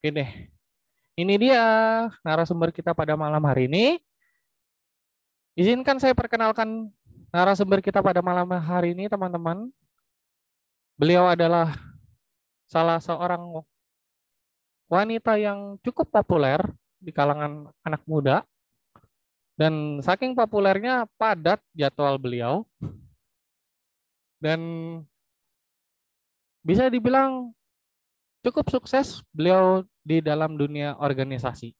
Oke deh. Ini dia narasumber kita pada malam hari ini. Izinkan saya perkenalkan narasumber kita pada malam hari ini, teman-teman. Beliau adalah salah seorang wanita yang cukup populer di kalangan anak muda. Dan saking populernya padat jadwal beliau. Dan bisa dibilang cukup sukses beliau di dalam dunia organisasi.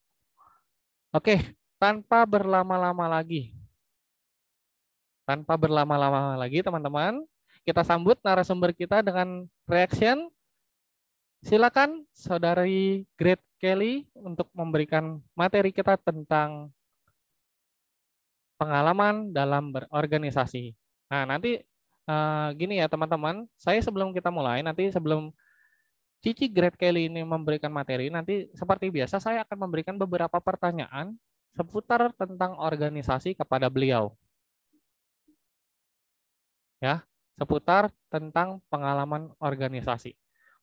Oke, tanpa berlama-lama lagi. Tanpa berlama-lama lagi, teman-teman, kita sambut narasumber kita dengan reaction. Silakan Saudari Great Kelly untuk memberikan materi kita tentang pengalaman dalam berorganisasi. Nah, nanti uh, gini ya teman-teman, saya sebelum kita mulai, nanti sebelum Cici Great Kelly ini memberikan materi, nanti seperti biasa saya akan memberikan beberapa pertanyaan seputar tentang organisasi kepada beliau. Ya, seputar tentang pengalaman organisasi.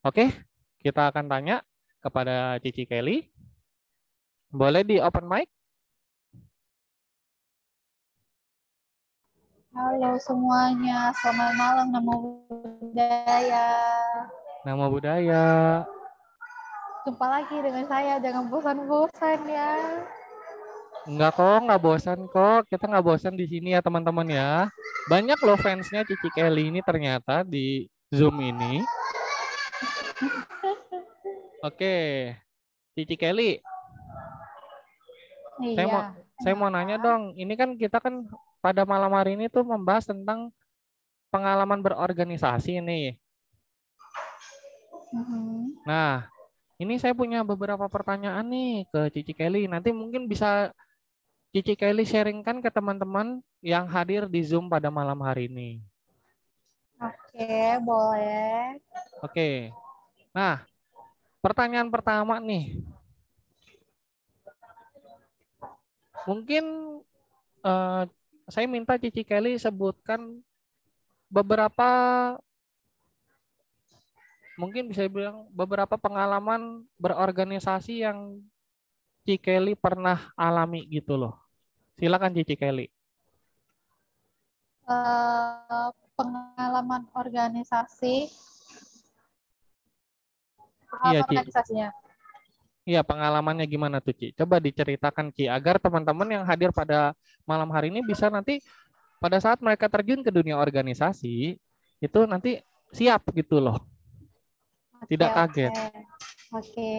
Oke, kita akan tanya kepada Cici Kelly. Boleh di open mic? Halo semuanya, selamat malam Namo Buddhaya. Nama budaya. Jumpa lagi dengan saya, jangan bosan-bosan ya. Enggak kok, enggak bosan kok. Kita enggak bosan di sini ya teman-teman ya. Banyak loh fansnya Cici Kelly ini ternyata di Zoom ini. Oke, Cici Kelly. Iya. Saya mau saya mau nanya dong. Ini kan kita kan pada malam hari ini tuh membahas tentang pengalaman berorganisasi nih. Mm-hmm. Nah, ini saya punya beberapa pertanyaan nih ke Cici Kelly. Nanti mungkin bisa Cici Kelly sharingkan ke teman-teman yang hadir di Zoom pada malam hari ini. Oke, boleh. Oke. Nah, pertanyaan pertama nih. Mungkin uh, saya minta Cici Kelly sebutkan beberapa mungkin bisa bilang beberapa pengalaman berorganisasi yang Cici Kelly pernah alami gitu loh. Silakan Cici Kelly. Uh, pengalaman organisasi iya, organisasinya. Iya, pengalamannya gimana tuh, Ci? Coba diceritakan, Ci, agar teman-teman yang hadir pada malam hari ini bisa nanti pada saat mereka terjun ke dunia organisasi, itu nanti siap gitu loh. Tidak kaget. Oke. Oke.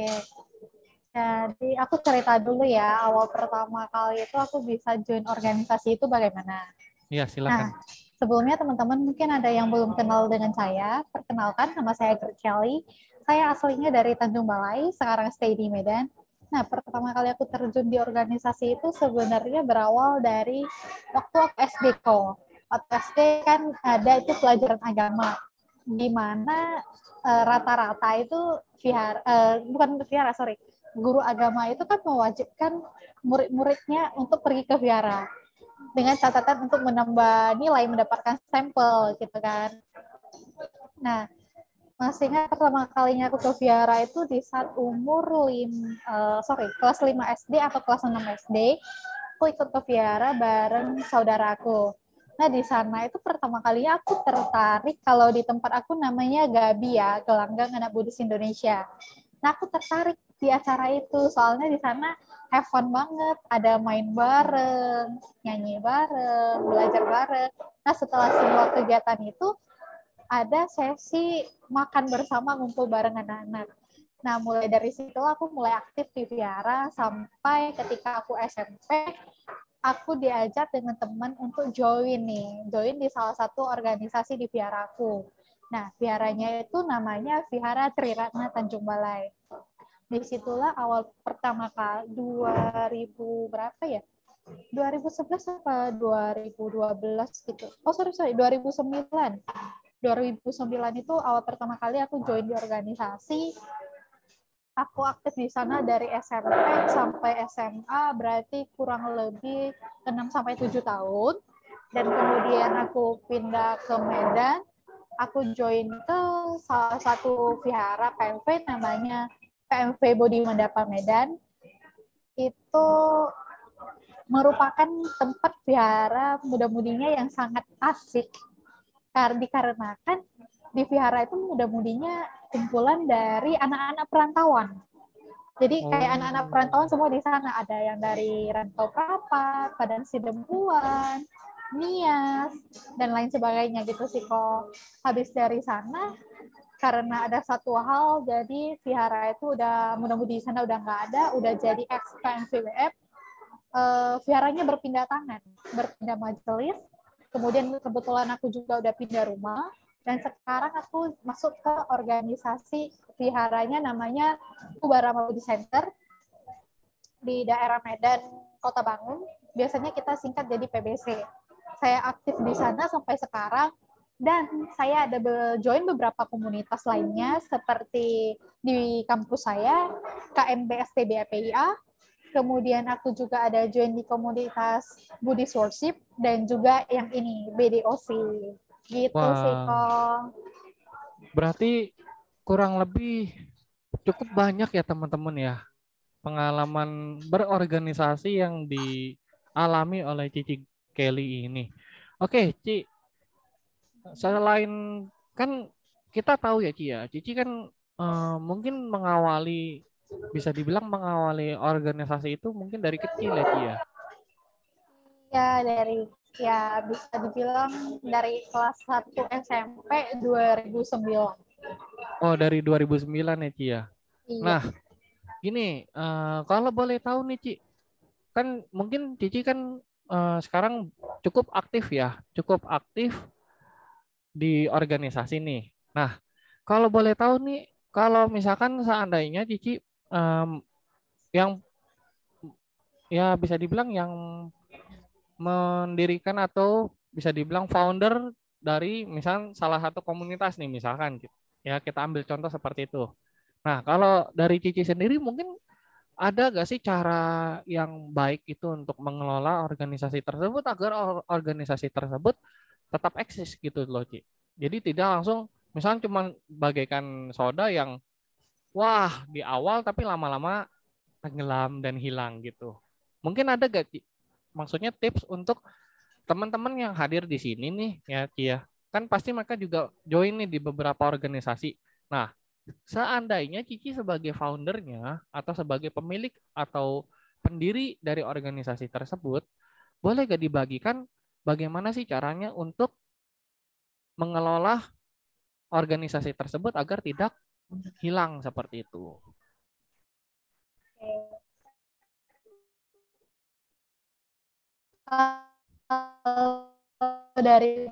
Jadi aku cerita dulu ya, awal pertama kali itu aku bisa join organisasi itu bagaimana. Iya, silakan. Nah, sebelumnya teman-teman mungkin ada yang belum kenal dengan saya. Perkenalkan, nama saya Gert Kelly saya aslinya dari Tanjung Balai, sekarang stay di Medan. Nah, pertama kali aku terjun di organisasi itu sebenarnya berawal dari waktu aku SD kok. Waktu SD kan ada itu pelajaran agama, di mana uh, rata-rata itu vihara, uh, bukan vihara, sorry, guru agama itu kan mewajibkan murid-muridnya untuk pergi ke vihara dengan catatan untuk menambah nilai mendapatkan sampel gitu kan. Nah, masih ingat pertama kalinya aku ke Viara itu di saat umur lim, uh, sorry kelas 5 SD atau kelas 6 SD aku ikut ke Viara bareng saudaraku nah di sana itu pertama kalinya aku tertarik kalau di tempat aku namanya Gabi ya Gelanggang Anak Buddhis Indonesia nah aku tertarik di acara itu soalnya di sana have fun banget ada main bareng nyanyi bareng belajar bareng nah setelah semua kegiatan itu ada sesi makan bersama ngumpul bareng anak-anak. Nah, mulai dari situ aku mulai aktif di Viara sampai ketika aku SMP, aku diajak dengan teman untuk join nih, join di salah satu organisasi di Viaraku. Nah, Viaranya itu namanya Vihara Triratna Tanjung Balai. Di situlah awal pertama kali 2000 berapa ya? 2011 apa 2012 gitu. Oh sorry sorry 2009 2009 itu awal pertama kali aku join di organisasi. Aku aktif di sana dari SMP sampai SMA, berarti kurang lebih 6 sampai 7 tahun. Dan kemudian aku pindah ke Medan, aku join ke salah satu vihara PMV namanya PMV Bodi Mandapa Medan itu merupakan tempat vihara muda-mudinya yang sangat asik karena dikarenakan di vihara itu muda-mudinya kumpulan dari anak-anak perantauan. Jadi kayak Oh. anak-anak perantauan semua di sana ada yang dari Rantau Prapat, Padang Sidempuan, Nias dan lain sebagainya gitu sih kok. Habis dari sana karena ada satu hal jadi vihara itu udah mudah-mudahan di sana udah nggak ada, udah jadi ex PMVWF. Eh, viharanya berpindah tangan, berpindah majelis. Kemudian kebetulan aku juga udah pindah rumah dan sekarang aku masuk ke organisasi viharanya namanya Ubarama Budi Center di daerah Medan, Kota Bangun. Biasanya kita singkat jadi PBC. Saya aktif di sana sampai sekarang dan saya ada join beberapa komunitas lainnya seperti di kampus saya KMBST BAPIA, kemudian aku juga ada join di komunitas Buddhist Worship dan juga yang ini BDOC. Gitu Wah. sih, Kong. Berarti kurang lebih cukup banyak ya teman-teman ya pengalaman berorganisasi yang dialami oleh Cici Kelly ini. Oke, Ci. Selain kan kita tahu ya Ci ya, Cici kan eh, mungkin mengawali bisa dibilang mengawali organisasi itu mungkin dari kecil ya Ci ya. Ya dari ya bisa dibilang dari kelas 1 SMP 2009. Oh, dari 2009 ya Ci ya. Iya. Nah, gini, eh, kalau boleh tahu nih, Ci, kan mungkin Cici kan eh, sekarang cukup aktif ya, cukup aktif di organisasi nih. Nah, kalau boleh tahu nih, kalau misalkan seandainya Cici em, yang ya bisa dibilang yang mendirikan atau bisa dibilang founder dari misal salah satu komunitas nih misalkan gitu. ya kita ambil contoh seperti itu. Nah, kalau dari Cici sendiri mungkin ada gak sih cara yang baik itu untuk mengelola organisasi tersebut agar or- organisasi tersebut tetap eksis gitu loh, Ci. Jadi tidak langsung misalnya cuma bagaikan soda yang wah di awal tapi lama-lama tenggelam dan hilang gitu. Mungkin ada gak Ci? Maksudnya tips untuk teman-teman yang hadir di sini nih ya Ci ya. Kan pasti mereka juga join nih di beberapa organisasi. Nah, seandainya Cici sebagai foundernya atau sebagai pemilik atau pendiri dari organisasi tersebut, boleh gak dibagikan bagaimana sih caranya untuk mengelola organisasi tersebut agar tidak hilang seperti itu. Dari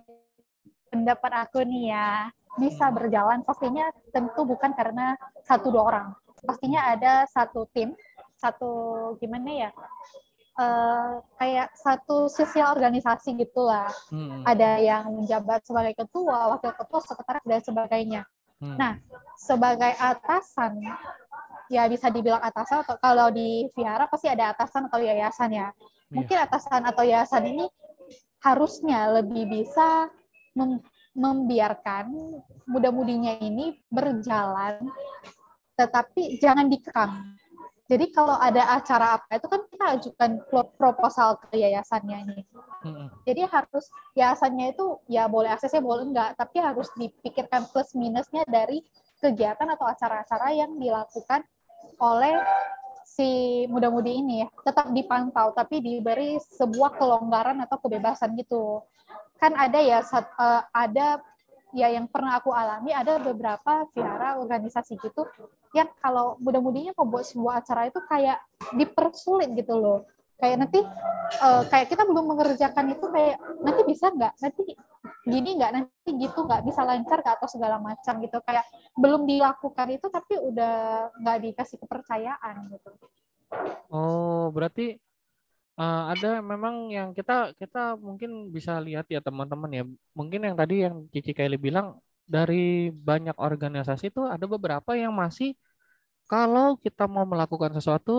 pendapat aku nih ya, bisa berjalan pastinya tentu bukan karena satu dua orang. Pastinya ada satu tim, satu gimana ya? eh, kayak satu sosial organisasi gitulah. Hmm, Ada yang menjabat sebagai ketua, wakil ketua, sekretaris dan sebagainya. hmm, Nah, sebagai atasan, ya bisa dibilang atasan atau kalau di vihara pasti ada atasan atau yayasan ya. Mungkin atasan atau yayasan ini harusnya lebih bisa mem- membiarkan muda-mudinya ini berjalan, tetapi jangan dikekang. Jadi kalau ada acara apa itu kan kita ajukan pro- proposal ke yayasannya ini. hmm, Jadi harus yayasannya itu ya boleh aksesnya boleh enggak, tapi harus dipikirkan plus minusnya dari kegiatan atau acara-acara yang dilakukan oleh si muda-mudi ini ya. Tetap dipantau tapi diberi sebuah kelonggaran atau kebebasan gitu. Kan ada ya sat- eh, ada ya yang pernah aku alami ada beberapa vihara organisasi gitu yang kalau muda-mudinya membuat sebuah acara itu kayak dipersulit gitu loh kayak nanti eh, kayak kita belum mengerjakan itu kayak nanti bisa nggak? Nanti gini nggak? Nanti gitu nggak? Bisa lancar nggak? Atau segala macam gitu. Kayak belum dilakukan itu tapi udah nggak dikasih kepercayaan gitu. Oh, berarti eh, ada memang yang kita kita mungkin bisa lihat ya teman-teman ya. Mungkin yang tadi yang Cici Kelly bilang dari banyak organisasi itu ada beberapa yang masih kalau kita mau melakukan sesuatu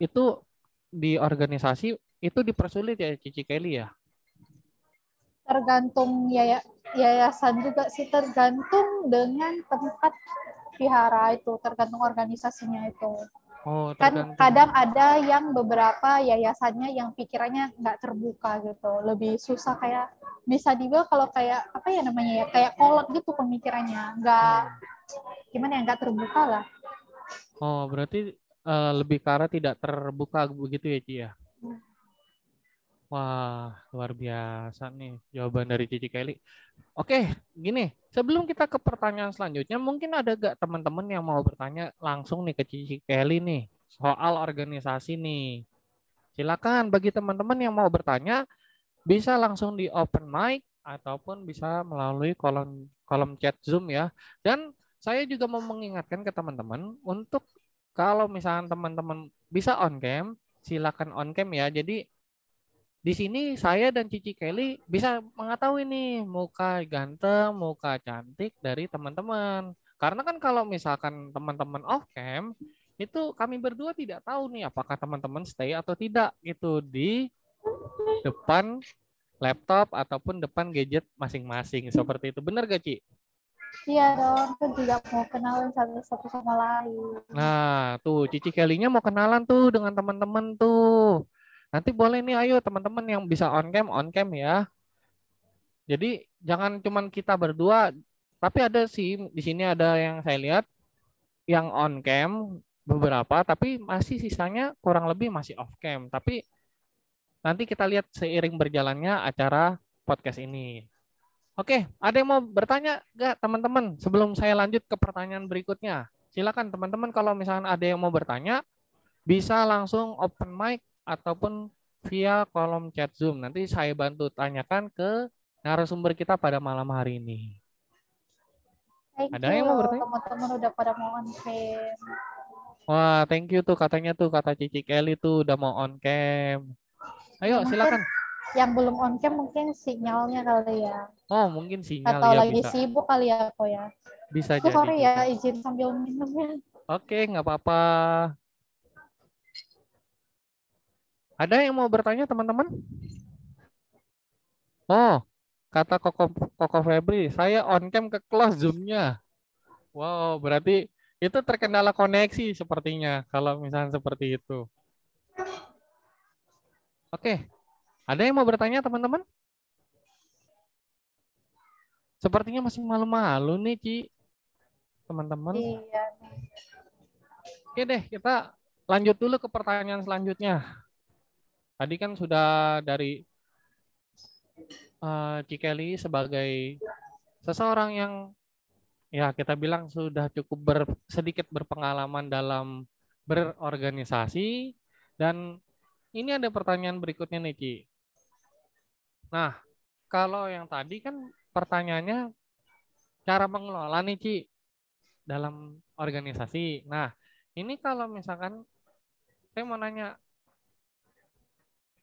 itu di organisasi itu dipersulit ya Cici Kelly ya. tergantung yaya- yayasan juga sih tergantung dengan tempat vihara itu tergantung organisasinya itu. Oh, kan kadang ada yang beberapa yayasannya yang pikirannya nggak terbuka gitu lebih susah kayak bisa dibilang kalau kayak apa ya namanya ya kayak kolot gitu pemikirannya nggak gimana ya nggak terbuka lah Oh, berarti eh, lebih arah tidak terbuka begitu ya, Ci ya? Wah, luar biasa nih jawaban dari Cici Kelly. Oke, gini, sebelum kita ke pertanyaan selanjutnya, mungkin ada gak teman-teman yang mau bertanya langsung nih ke Cici Kelly nih soal organisasi nih. Silakan bagi teman-teman yang mau bertanya bisa langsung di open mic ataupun bisa melalui kolom kolom chat Zoom ya. Dan saya juga mau mengingatkan ke teman-teman untuk kalau misalnya teman-teman bisa on cam, silakan on cam ya. Jadi di sini saya dan Cici Kelly bisa mengetahui nih muka ganteng, muka cantik dari teman-teman. Karena kan kalau misalkan teman-teman off cam, itu kami berdua tidak tahu nih apakah teman-teman stay atau tidak gitu di depan laptop ataupun depan gadget masing-masing seperti itu. Benar gak, Ci? Iya dong kan juga mau kenalan satu satu sama lain Nah, tuh Cici Kelly-nya mau kenalan tuh dengan teman-teman tuh. Nanti boleh nih ayo teman-teman yang bisa on cam on cam ya. Jadi jangan cuman kita berdua, tapi ada sih di sini ada yang saya lihat yang on cam beberapa, tapi masih sisanya kurang lebih masih off cam. Tapi nanti kita lihat seiring berjalannya acara podcast ini. Oke, ada yang mau bertanya nggak teman-teman? Sebelum saya lanjut ke pertanyaan berikutnya, silakan teman-teman kalau misalnya ada yang mau bertanya, bisa langsung open mic ataupun via kolom chat Zoom. Nanti saya bantu tanyakan ke narasumber kita pada malam hari ini. Thank Ada you yang mau bertanya? teman-teman udah pada mau on cam Wah, thank you tuh katanya tuh kata Cici Kelly tuh udah mau on cam. Ayo silakan. Yang belum on cam mungkin sinyalnya kali ya Oh, mungkin sinyal atau ya lagi bisa. sibuk kali ya kok ya Bisa Aku jadi. sorry ya izin sambil minum ya Oke, nggak apa-apa. Ada yang mau bertanya teman-teman? Oh, kata Koko, Koko Febri, saya on cam ke close zoom-nya. Wow, berarti itu terkendala koneksi sepertinya kalau misalnya seperti itu. Oke, ada yang mau bertanya teman-teman? Sepertinya masih malu-malu nih, Ci. Teman-teman. iya Oke deh, kita lanjut dulu ke pertanyaan selanjutnya. Tadi kan sudah dari eh, Cikeli sebagai seseorang yang ya kita bilang sudah cukup ber- sedikit berpengalaman dalam berorganisasi dan ini ada pertanyaan berikutnya nih Ci. Nah, kalau yang tadi kan pertanyaannya cara mengelola nih Ci dalam organisasi. Nah, ini kalau misalkan saya mau nanya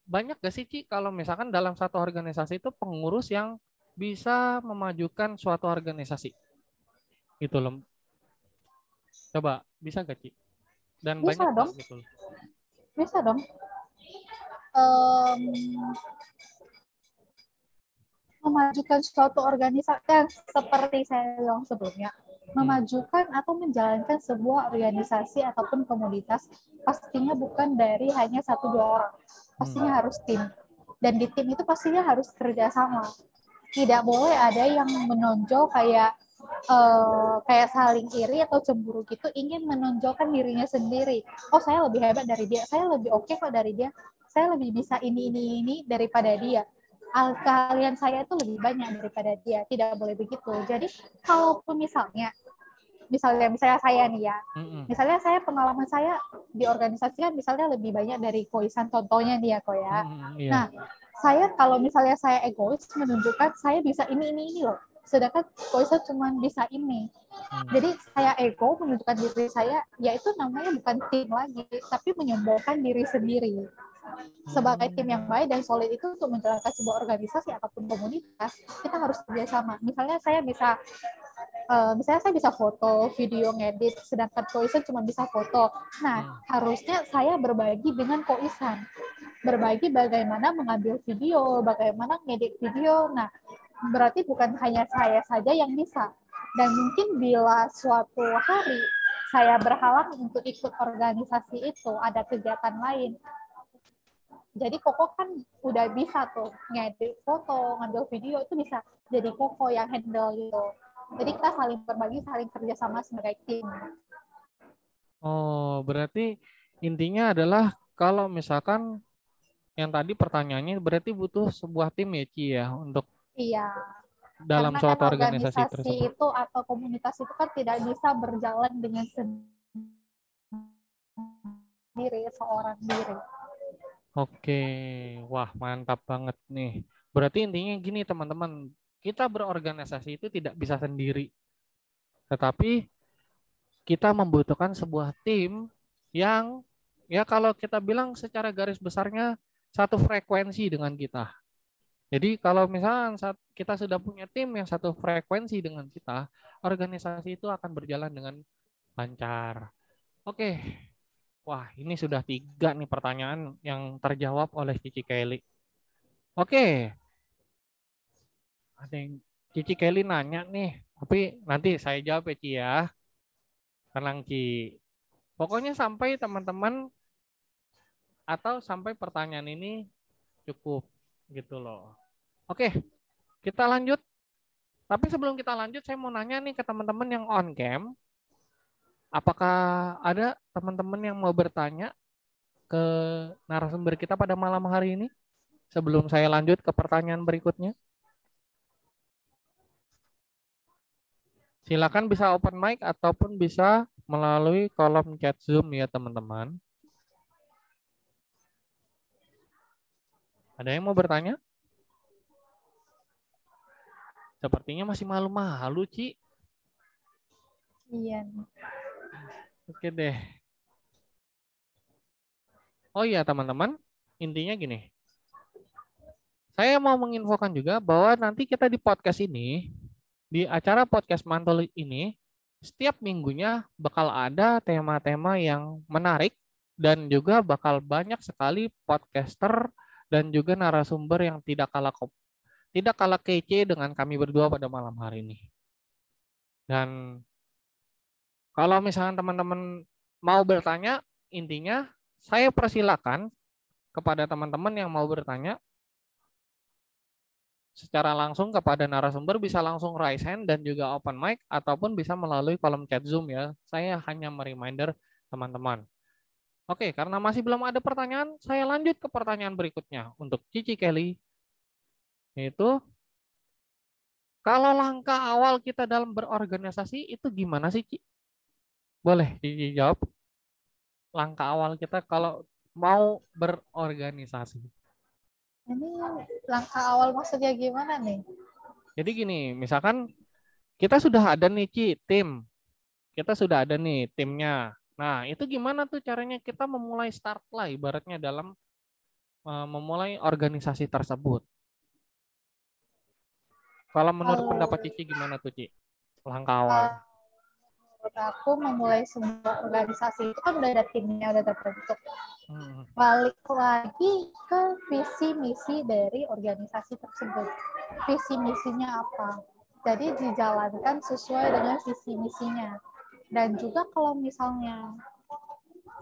banyak gak sih Ci kalau misalkan dalam satu organisasi itu pengurus yang bisa memajukan suatu organisasi? Gitu loh. Coba bisa gak Ci? Dan Bisa banyak dong. gitu loh? bisa dong Em, memajukan suatu organisasi yang seperti saya bilang sebelumnya memajukan atau menjalankan sebuah organisasi ataupun komunitas pastinya bukan dari hanya satu dua orang. Pastinya harus tim. Dan di tim itu pastinya harus kerjasama. Tidak boleh ada yang menonjol kayak eh, kayak saling iri atau cemburu gitu ingin menonjolkan dirinya sendiri. Oh saya lebih hebat dari dia. Saya lebih oke kok dari dia. Saya lebih bisa ini ini ini daripada dia Kalian saya itu lebih banyak daripada dia tidak boleh begitu jadi kalaupun misalnya misalnya misalnya saya nih ya misalnya saya pengalaman saya di organisasi kan misalnya lebih banyak dari koisan contohnya ya kok ya iya. Nah, saya kalau misalnya saya egois menunjukkan saya bisa ini ini ini loh. Sedangkan Koisa cuma bisa ini. Hmm. Jadi saya ego menunjukkan diri saya, ya itu namanya bukan tim lagi, tapi menyombongkan diri sendiri. Sebagai tim yang baik dan solid itu untuk menjalankan sebuah organisasi ataupun komunitas, kita harus kerjasama. Misalnya saya bisa eh, misalnya saya bisa foto, video, ngedit, sedangkan Koisan cuma bisa foto. Nah, harusnya saya berbagi dengan Koisan. Berbagi bagaimana mengambil video, bagaimana ngedit video. Nah, berarti bukan hanya saya saja yang bisa. Dan mungkin bila suatu hari saya berhalang untuk ikut organisasi itu, ada kegiatan lain, jadi Koko kan udah bisa tuh ngedit foto, ngambil video itu bisa jadi Koko yang handle gitu. Jadi kita saling berbagi, saling kerjasama sebagai tim. Oh, berarti intinya adalah kalau misalkan yang tadi pertanyaannya berarti butuh sebuah tim ya Ci ya untuk Iya. dalam Karena suatu kan organisasi organisasi tersebut. itu atau komunitas itu kan tidak bisa berjalan dengan sendiri seorang diri. Oke, wah mantap banget nih. Berarti intinya gini teman-teman, kita berorganisasi itu tidak bisa sendiri. Tetapi kita membutuhkan sebuah tim yang ya kalau kita bilang secara garis besarnya satu frekuensi dengan kita. Jadi kalau misalnya kita sudah punya tim yang satu frekuensi dengan kita, organisasi itu akan berjalan dengan lancar. Oke, Wah, ini sudah tiga nih pertanyaan yang terjawab oleh Cici Kelly. Oke. Ada yang Cici Kelly nanya nih, tapi nanti saya jawab ya Ci ya. Tenang Ci. Pokoknya sampai teman-teman atau sampai pertanyaan ini cukup gitu loh. Oke, kita lanjut. Tapi sebelum kita lanjut, saya mau nanya nih ke teman-teman yang on cam. Apakah ada teman-teman yang mau bertanya ke narasumber kita pada malam hari ini? Sebelum saya lanjut ke pertanyaan berikutnya. Silakan bisa open mic ataupun bisa melalui kolom chat Zoom ya teman-teman. Ada yang mau bertanya? Sepertinya masih malu-malu, Ci. Iya. Oke deh. Oh iya teman-teman, intinya gini. Saya mau menginfokan juga bahwa nanti kita di podcast ini, di acara podcast mantul ini, setiap minggunya bakal ada tema-tema yang menarik dan juga bakal banyak sekali podcaster dan juga narasumber yang tidak kalah tidak kalah kece dengan kami berdua pada malam hari ini. Dan kalau misalnya teman-teman mau bertanya, intinya saya persilakan kepada teman-teman yang mau bertanya secara langsung kepada narasumber bisa langsung raise hand dan juga open mic ataupun bisa melalui kolom chat Zoom ya. Saya hanya mereminder teman-teman. Oke, karena masih belum ada pertanyaan, saya lanjut ke pertanyaan berikutnya untuk Cici Kelly. Yaitu kalau langkah awal kita dalam berorganisasi itu gimana sih, Ci? Boleh dijawab? Langkah awal kita kalau mau berorganisasi. Ini langkah awal maksudnya gimana nih? Jadi gini, misalkan kita sudah ada nih Ci, tim. Kita sudah ada nih timnya. Nah, itu gimana tuh caranya kita memulai start lah ibaratnya dalam uh, memulai organisasi tersebut. Kalau menurut uh, pendapat Cici gimana tuh Ci? Langkah awal. Uh, aku memulai sebuah organisasi itu kan udah ada timnya udah terbentuk. Hmm. balik lagi ke visi misi dari organisasi tersebut. Visi misinya apa? Jadi dijalankan sesuai dengan visi misinya. Dan juga kalau misalnya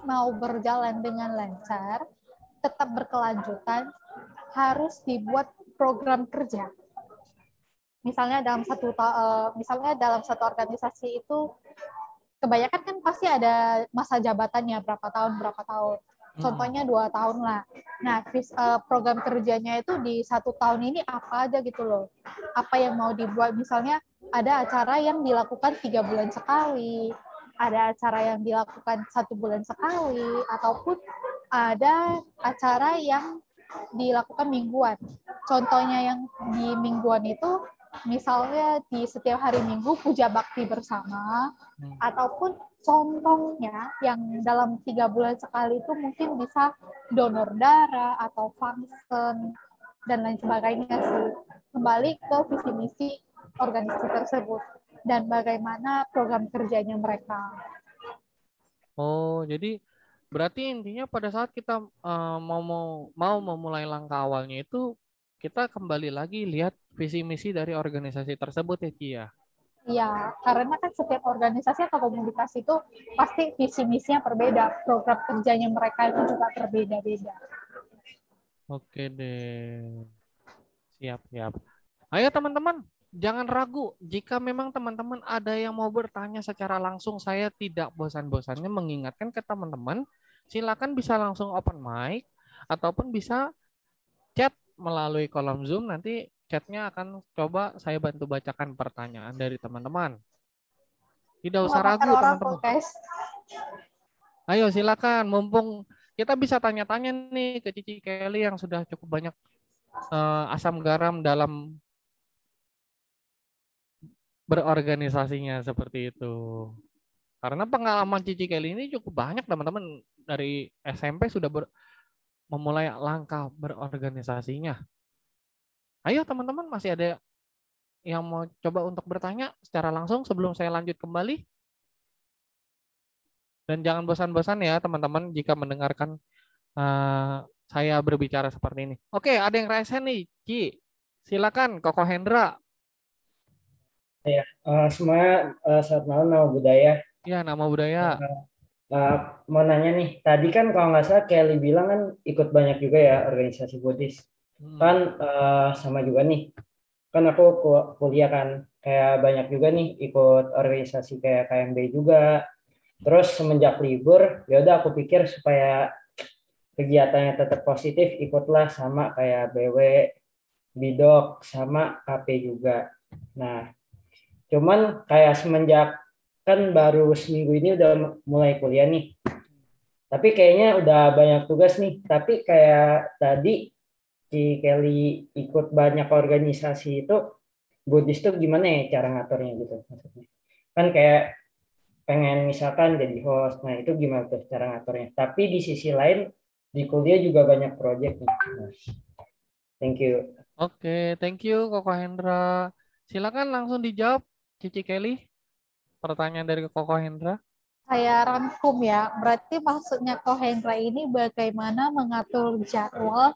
mau berjalan dengan lancar tetap berkelanjutan harus dibuat program kerja misalnya dalam satu uh, misalnya dalam satu organisasi itu kebanyakan kan pasti ada masa jabatannya berapa tahun berapa tahun. Hmm. contohnya dua tahun lah. Nah uh, program kerjanya itu di satu tahun ini apa aja gitu loh. Apa yang mau dibuat? Misalnya ada acara yang dilakukan tiga bulan sekali ada acara yang dilakukan satu bulan sekali ataupun ada acara yang dilakukan mingguan. Contohnya yang di mingguan itu misalnya di setiap hari Minggu puja bakti bersama, hmm. ataupun contohnya yang dalam tiga bulan sekali itu mungkin bisa donor darah atau function dan lain sebagainya sih. Kembali ke visi misi organisasi tersebut dan bagaimana program kerjanya mereka. Oh, jadi berarti intinya pada saat kita uh, mau mau mau memulai langkah awalnya itu kita kembali lagi lihat visi misi dari organisasi tersebut ya Ci ya. Iya, karena kan setiap organisasi atau komunitas itu pasti visi misinya berbeda, program kerjanya mereka itu juga berbeda-beda. Oke deh. Siap, siap. Ayo teman-teman, jangan ragu. Jika memang teman-teman ada yang mau bertanya secara langsung, saya tidak bosan-bosannya mengingatkan ke teman-teman, silakan bisa langsung open mic ataupun bisa chat melalui kolom Zoom nanti chatnya akan coba saya bantu bacakan pertanyaan dari teman-teman. Tidak usah ragu teman-teman. Ayo silakan, mumpung kita bisa tanya-tanya nih ke Cici Kelly yang sudah cukup banyak uh, asam garam dalam berorganisasinya seperti itu. Karena pengalaman Cici Kelly ini cukup banyak teman-teman dari SMP sudah ber, memulai langkah berorganisasinya. Ayo teman-teman masih ada yang mau coba untuk bertanya secara langsung sebelum saya lanjut kembali? Dan jangan bosan-bosan ya teman-teman jika mendengarkan uh, saya berbicara seperti ini. Oke, ada yang raise nih, Ci. Silakan, Koko Hendra. Ya, uh, semuanya uh, selamat malam nama budaya. Ya, nama budaya. Uh, uh, mau nanya nih, tadi kan kalau nggak salah Kelly bilang kan ikut banyak juga ya organisasi Buddhis hmm. kan uh, sama juga nih. Kan aku kuliah kan kayak banyak juga nih ikut organisasi kayak KMB juga. Terus semenjak libur ya udah aku pikir supaya kegiatannya tetap positif ikutlah sama kayak BW Bidok sama KP juga. Nah cuman kayak semenjak kan baru seminggu ini udah mulai kuliah nih. Tapi kayaknya udah banyak tugas nih. Tapi kayak tadi si Kelly ikut banyak organisasi itu Buddhis tuh gimana ya cara ngaturnya gitu maksudnya? Kan kayak pengen misalkan jadi host nah itu gimana tuh cara ngaturnya? Tapi di sisi lain di kuliah juga banyak project nih nah, thank you. Oke okay, thank you Koko Hendra. Silakan langsung dijawab Cici Kelly. Pertanyaan dari Koko Hendra. Saya rangkum ya berarti maksudnya Koko Hendra ini bagaimana mengatur jadwal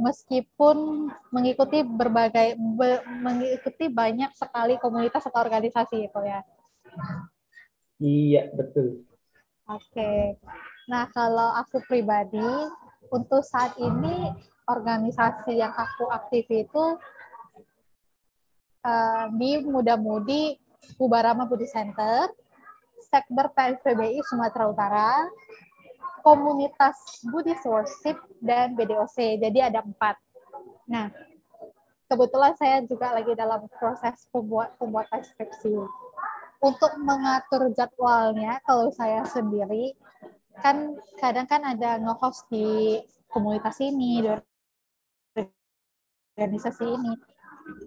meskipun mengikuti berbagai be, mengikuti banyak sekali komunitas atau organisasi itu ya. Iya, betul. Oke. Nah, kalau aku pribadi untuk saat ini organisasi yang aku aktif itu uh, di Muda-Mudi Ubarama Budi Center, Sekber PSPBI Sumatera Utara, komunitas Buddhist Worship dan BDOC. Jadi ada empat. Nah, kebetulan saya juga lagi dalam proses pembuat pembuatan skripsi. Untuk mengatur jadwalnya, kalau saya sendiri, kan kadang kan ada nge-host di komunitas ini, di organisasi ini.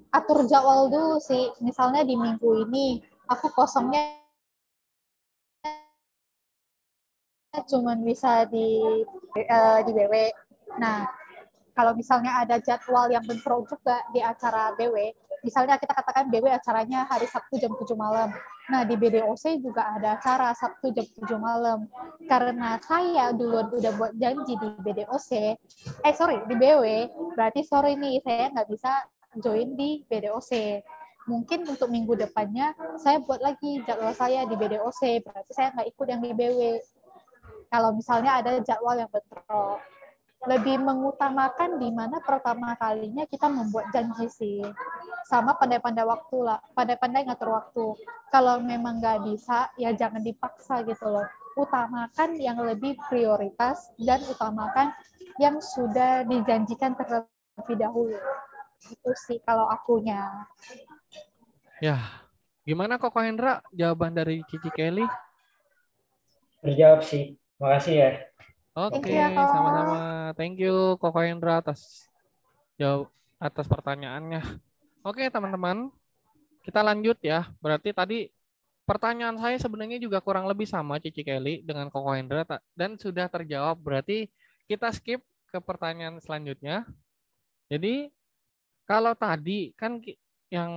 Atur jadwal dulu sih. Misalnya di minggu ini, aku kosongnya cuma bisa di uh, di BW. Nah, kalau misalnya ada jadwal yang bentrok juga di acara BW, misalnya kita katakan BW acaranya hari Sabtu jam 7 malam. Nah, di BDOC juga ada acara Sabtu jam 7 malam. Karena saya dulu udah buat janji di BDOC, eh sorry, di BW, berarti sore ini saya nggak bisa join di BDOC. Mungkin untuk minggu depannya saya buat lagi jadwal saya di BDOC, berarti saya nggak ikut yang di BW kalau misalnya ada jadwal yang bentrok lebih mengutamakan di mana pertama kalinya kita membuat janji sih sama pandai-pandai waktu lah pandai-pandai ngatur waktu. Kalau memang nggak bisa ya jangan dipaksa gitu loh. Utamakan yang lebih prioritas dan utamakan yang sudah dijanjikan terlebih dahulu. Itu sih kalau akunya. Ya gimana kok Hendra? Jawaban dari Cici Kelly? Terjawab sih Makasih ya. Oke, okay, sama-sama. Thank you Koko Hendra atas jawab atas pertanyaannya. Oke, okay, teman-teman. Kita lanjut ya. Berarti tadi pertanyaan saya sebenarnya juga kurang lebih sama Cici Kelly dengan Koko Hendra dan sudah terjawab. Berarti kita skip ke pertanyaan selanjutnya. Jadi kalau tadi kan yang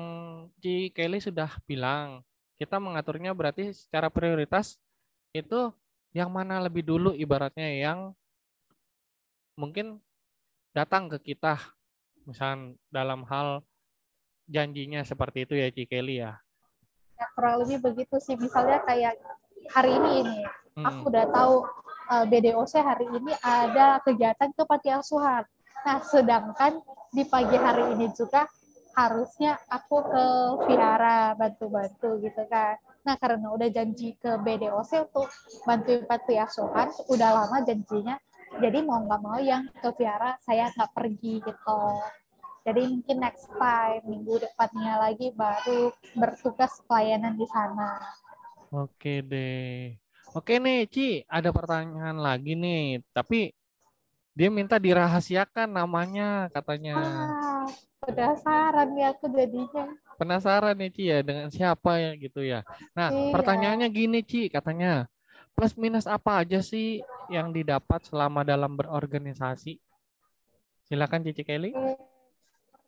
Cici Kelly sudah bilang kita mengaturnya berarti secara prioritas itu yang mana lebih dulu ibaratnya yang mungkin datang ke kita misalnya dalam hal janjinya seperti itu ya Cikeli ya Ya, kurang lebih begitu sih. Misalnya kayak hari ini ini, aku Hmm. udah tahu uh, BDOC hari ini ada kegiatan ke panti asuhan. Nah, sedangkan di pagi hari ini juga harusnya aku ke vihara bantu-bantu gitu kan. Nah, karena udah janji ke BDOC untuk bantuin panti asuhan, udah lama janjinya. Jadi mau nggak mau yang ke vihara saya nggak pergi gitu. Jadi mungkin next time minggu depannya lagi baru bertugas pelayanan di sana. Oke deh. Oke nih, Ci, ada pertanyaan lagi nih. Tapi dia minta dirahasiakan namanya katanya. Ah, penasaran nih aku jadinya. Penasaran nih, Ci ya dengan siapa ya gitu ya. Nah, Iya. pertanyaannya gini, Ci, katanya. Plus minus apa aja sih yang didapat selama dalam berorganisasi? Silakan Cici Kelly.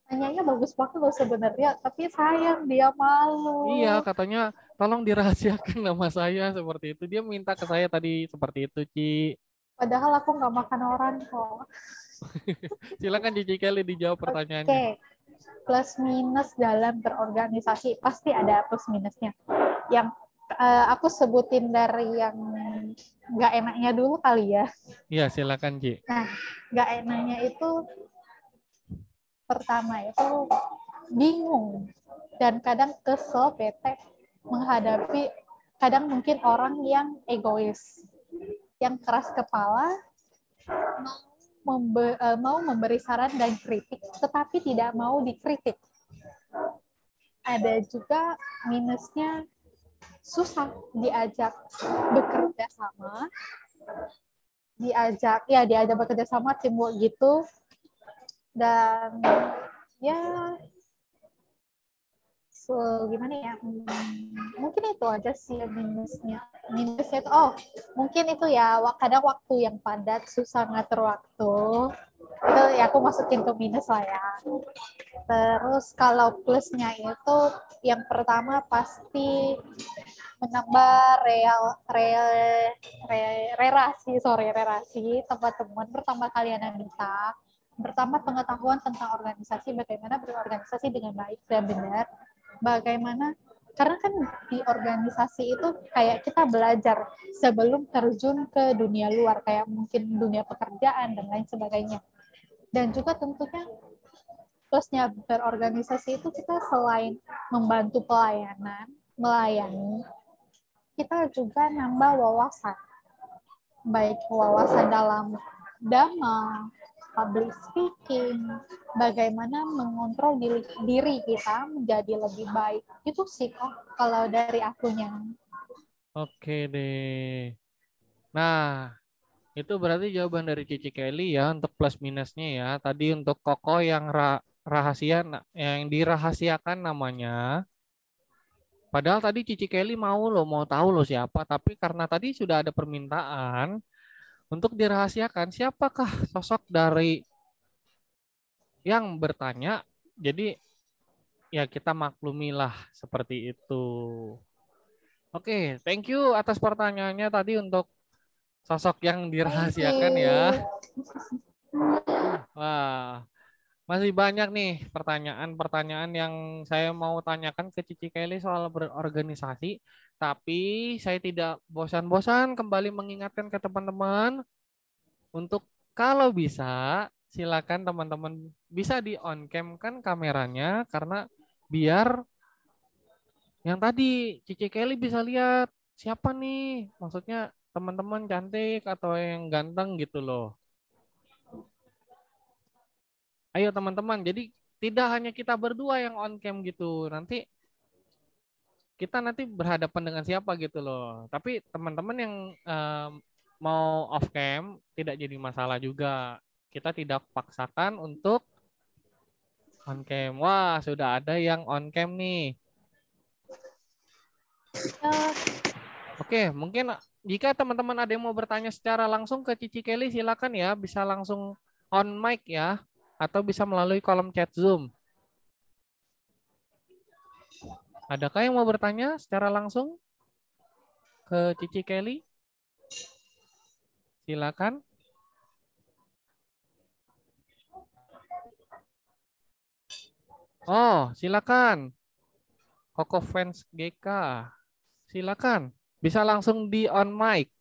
Pertanyaannya bagus banget loh sebenarnya, tapi sayang dia malu. Iya, katanya tolong dirahasiakan nama saya seperti itu. Dia minta ke saya tadi seperti itu, Ci. Padahal aku nggak makan orang kok. Silakan Cici Kelly dijawab Oke, pertanyaannya. Plus minus dalam berorganisasi pasti ada plus minusnya. Yang eh, aku sebutin dari yang nggak enaknya dulu kali ya. Iya, silakan, Ci. Nggak enaknya itu pertama itu bingung dan kadang kesel, bete menghadapi kadang mungkin orang yang egois, yang keras kepala, mau, membe- eh, mau memberi saran dan kritik, tetapi tidak mau dikritik. Ada juga minusnya susah diajak bekerja sama, diajak ya diajak bekerja sama teamwork gitu, dan ya so, gimana ya hmm, mungkin itu aja sih yang minusnya minusnya itu oh mungkin itu ya kadang waktu yang padat susah ngatur waktu itu ya aku masukin ke minus lah ya. Terus kalau plusnya itu yang pertama pasti menambah real real re- sorry relasi teman-teman pertama kalian minta pertama pengetahuan tentang organisasi bagaimana berorganisasi dengan baik dan benar bagaimana karena kan di organisasi itu kayak kita belajar sebelum terjun ke dunia luar kayak mungkin dunia pekerjaan dan lain sebagainya. Dan juga tentunya plusnya berorganisasi itu kita selain membantu pelayanan melayani kita juga nambah wawasan. Baik wawasan dalam dama public speaking, bagaimana mengontrol diri, diri kita menjadi lebih baik. Itu sih kok kalau dari akunya. Oke deh. Nah, itu berarti jawaban dari Cici Kelly ya untuk plus minusnya ya. Tadi untuk Koko yang ra- rahasia yang dirahasiakan namanya. Padahal tadi Cici Kelly mau loh, mau tahu loh siapa, tapi karena tadi sudah ada permintaan untuk dirahasiakan siapakah sosok dari yang bertanya. Jadi ya kita maklumilah seperti itu. Oke, thank you atas pertanyaannya tadi untuk sosok yang dirahasiakan ya. Wah, masih banyak nih pertanyaan-pertanyaan yang saya mau tanyakan ke Cici Kelly soal berorganisasi. Tapi saya tidak bosan-bosan kembali mengingatkan ke teman-teman untuk kalau bisa silakan teman-teman bisa di on cam kan kameranya karena biar yang tadi Cici Kelly bisa lihat siapa nih maksudnya teman-teman cantik atau yang ganteng gitu loh. Ayo teman-teman, jadi tidak hanya kita berdua yang on cam gitu. Nanti kita nanti berhadapan dengan siapa gitu loh. Tapi teman-teman yang em, mau off cam tidak jadi masalah juga. Kita tidak paksakan untuk on cam. Wah, sudah ada yang on cam nih. Ya, Oke, mungkin jika teman-teman ada yang mau bertanya secara langsung ke Cici Kelly, silakan ya, bisa langsung on mic ya, atau bisa melalui kolom chat Zoom. Adakah yang mau bertanya secara langsung ke Cici Kelly? Silakan. Oh, silakan. Koko fans GK. Silakan. Bisa langsung di on mic.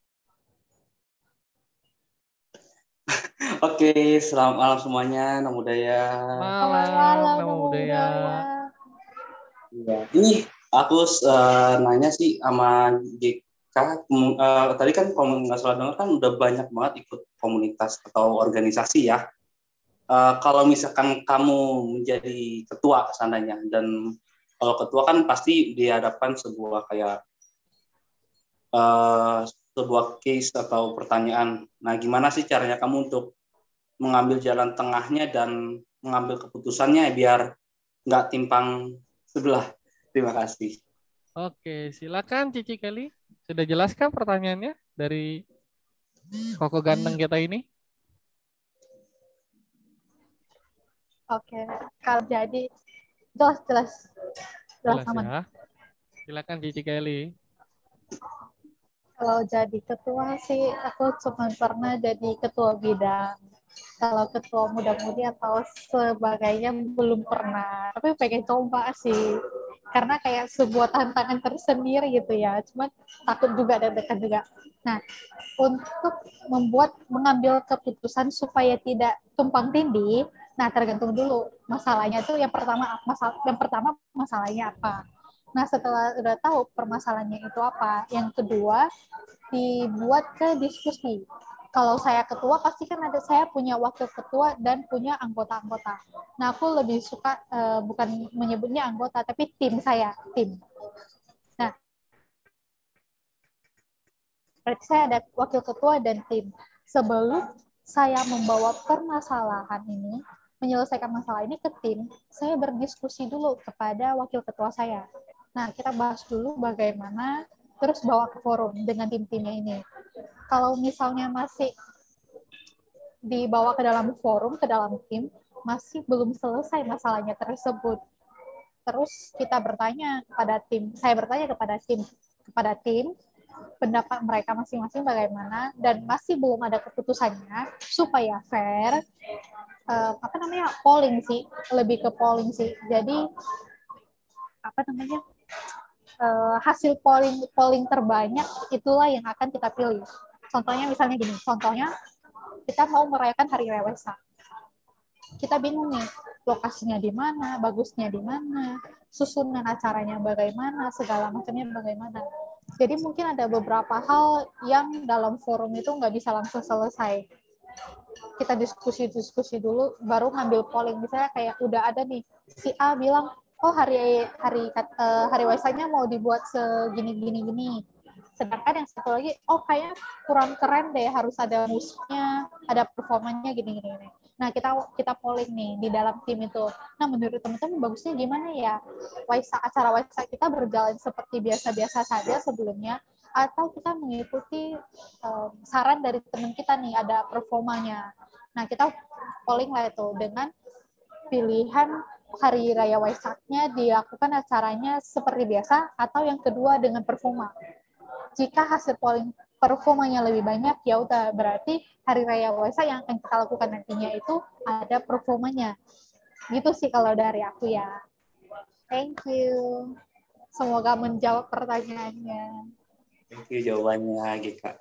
Oke, selamat malam semuanya, Namo Buddhaya. Malam, Namo Buddhaya. Ya. Ini aku uh, nanya sih sama GK, uh, tadi kan kalau nggak salah dengar kan udah banyak banget ikut komunitas atau organisasi ya. Uh, kalau misalkan kamu menjadi ketua seandainya dan kalau ketua kan pasti dihadapkan sebuah kayak uh, sebuah case atau pertanyaan. Nah, gimana sih caranya kamu untuk mengambil jalan tengahnya dan mengambil keputusannya biar nggak timpang sebelah? Terima kasih. Oke, silakan Cici Kelly. Sudah jelaskan pertanyaannya dari Koko ganteng kita ini? Oke, kalau jadi jelas jelas jelas, jelas Ya. Silakan Cici Kelly. Kalau jadi ketua sih aku cuma pernah jadi ketua bidang. Kalau ketua muda-mudi atau sebagainya belum pernah. Tapi pengen coba sih. Karena kayak sebuah tantangan tersendiri gitu ya. Cuma takut juga dan dekat juga. Nah, untuk membuat mengambil keputusan supaya tidak tumpang tindih, nah tergantung dulu masalahnya tuh yang pertama masalah yang pertama masalahnya apa Nah, setelah udah tahu permasalahannya itu apa, yang kedua dibuat ke diskusi. Kalau saya ketua, pasti kan ada saya punya wakil ketua dan punya anggota-anggota. Nah, aku lebih suka uh, bukan menyebutnya anggota, tapi tim saya, tim. Nah, berarti saya ada wakil ketua dan tim. Sebelum saya membawa permasalahan ini, menyelesaikan masalah ini ke tim, saya berdiskusi dulu kepada wakil ketua saya. Nah, kita bahas dulu bagaimana terus bawa ke forum dengan tim-timnya ini. Kalau misalnya masih dibawa ke dalam forum, ke dalam tim, masih belum selesai masalahnya tersebut. Terus kita bertanya kepada tim, saya bertanya kepada tim, kepada tim, pendapat mereka masing-masing bagaimana dan masih belum ada keputusannya supaya fair uh, apa namanya polling sih lebih ke polling sih jadi apa namanya uh, hasil polling polling terbanyak itulah yang akan kita pilih. Contohnya misalnya gini, contohnya kita mau merayakan Hari Waisak. Kita bingung nih, lokasinya di mana, bagusnya di mana, susunan acaranya bagaimana, segala macamnya bagaimana. Jadi mungkin ada beberapa hal yang dalam forum itu nggak bisa langsung selesai. Kita diskusi-diskusi dulu, baru ngambil polling. Misalnya kayak udah ada nih, si A bilang, oh hari hari uh, hari waisanya mau dibuat segini gini gini sedangkan yang satu lagi oh kayak kurang keren deh harus ada musiknya ada performanya gini gini, gini. nah kita kita polling nih di dalam tim itu. Nah menurut teman-teman bagusnya gimana ya? Waisak acara waisak kita berjalan seperti biasa-biasa saja sebelumnya atau kita mengikuti um, saran dari teman kita nih ada performanya. Nah kita polling lah itu dengan pilihan hari raya Waisaknya dilakukan acaranya seperti biasa atau yang kedua dengan performa. Jika hasil polling performanya lebih banyak, ya udah berarti hari raya Waisak yang akan kita lakukan nantinya itu ada performanya. Gitu sih kalau dari aku ya. Thank you. Semoga menjawab pertanyaannya. Thank you jawabannya, Gika.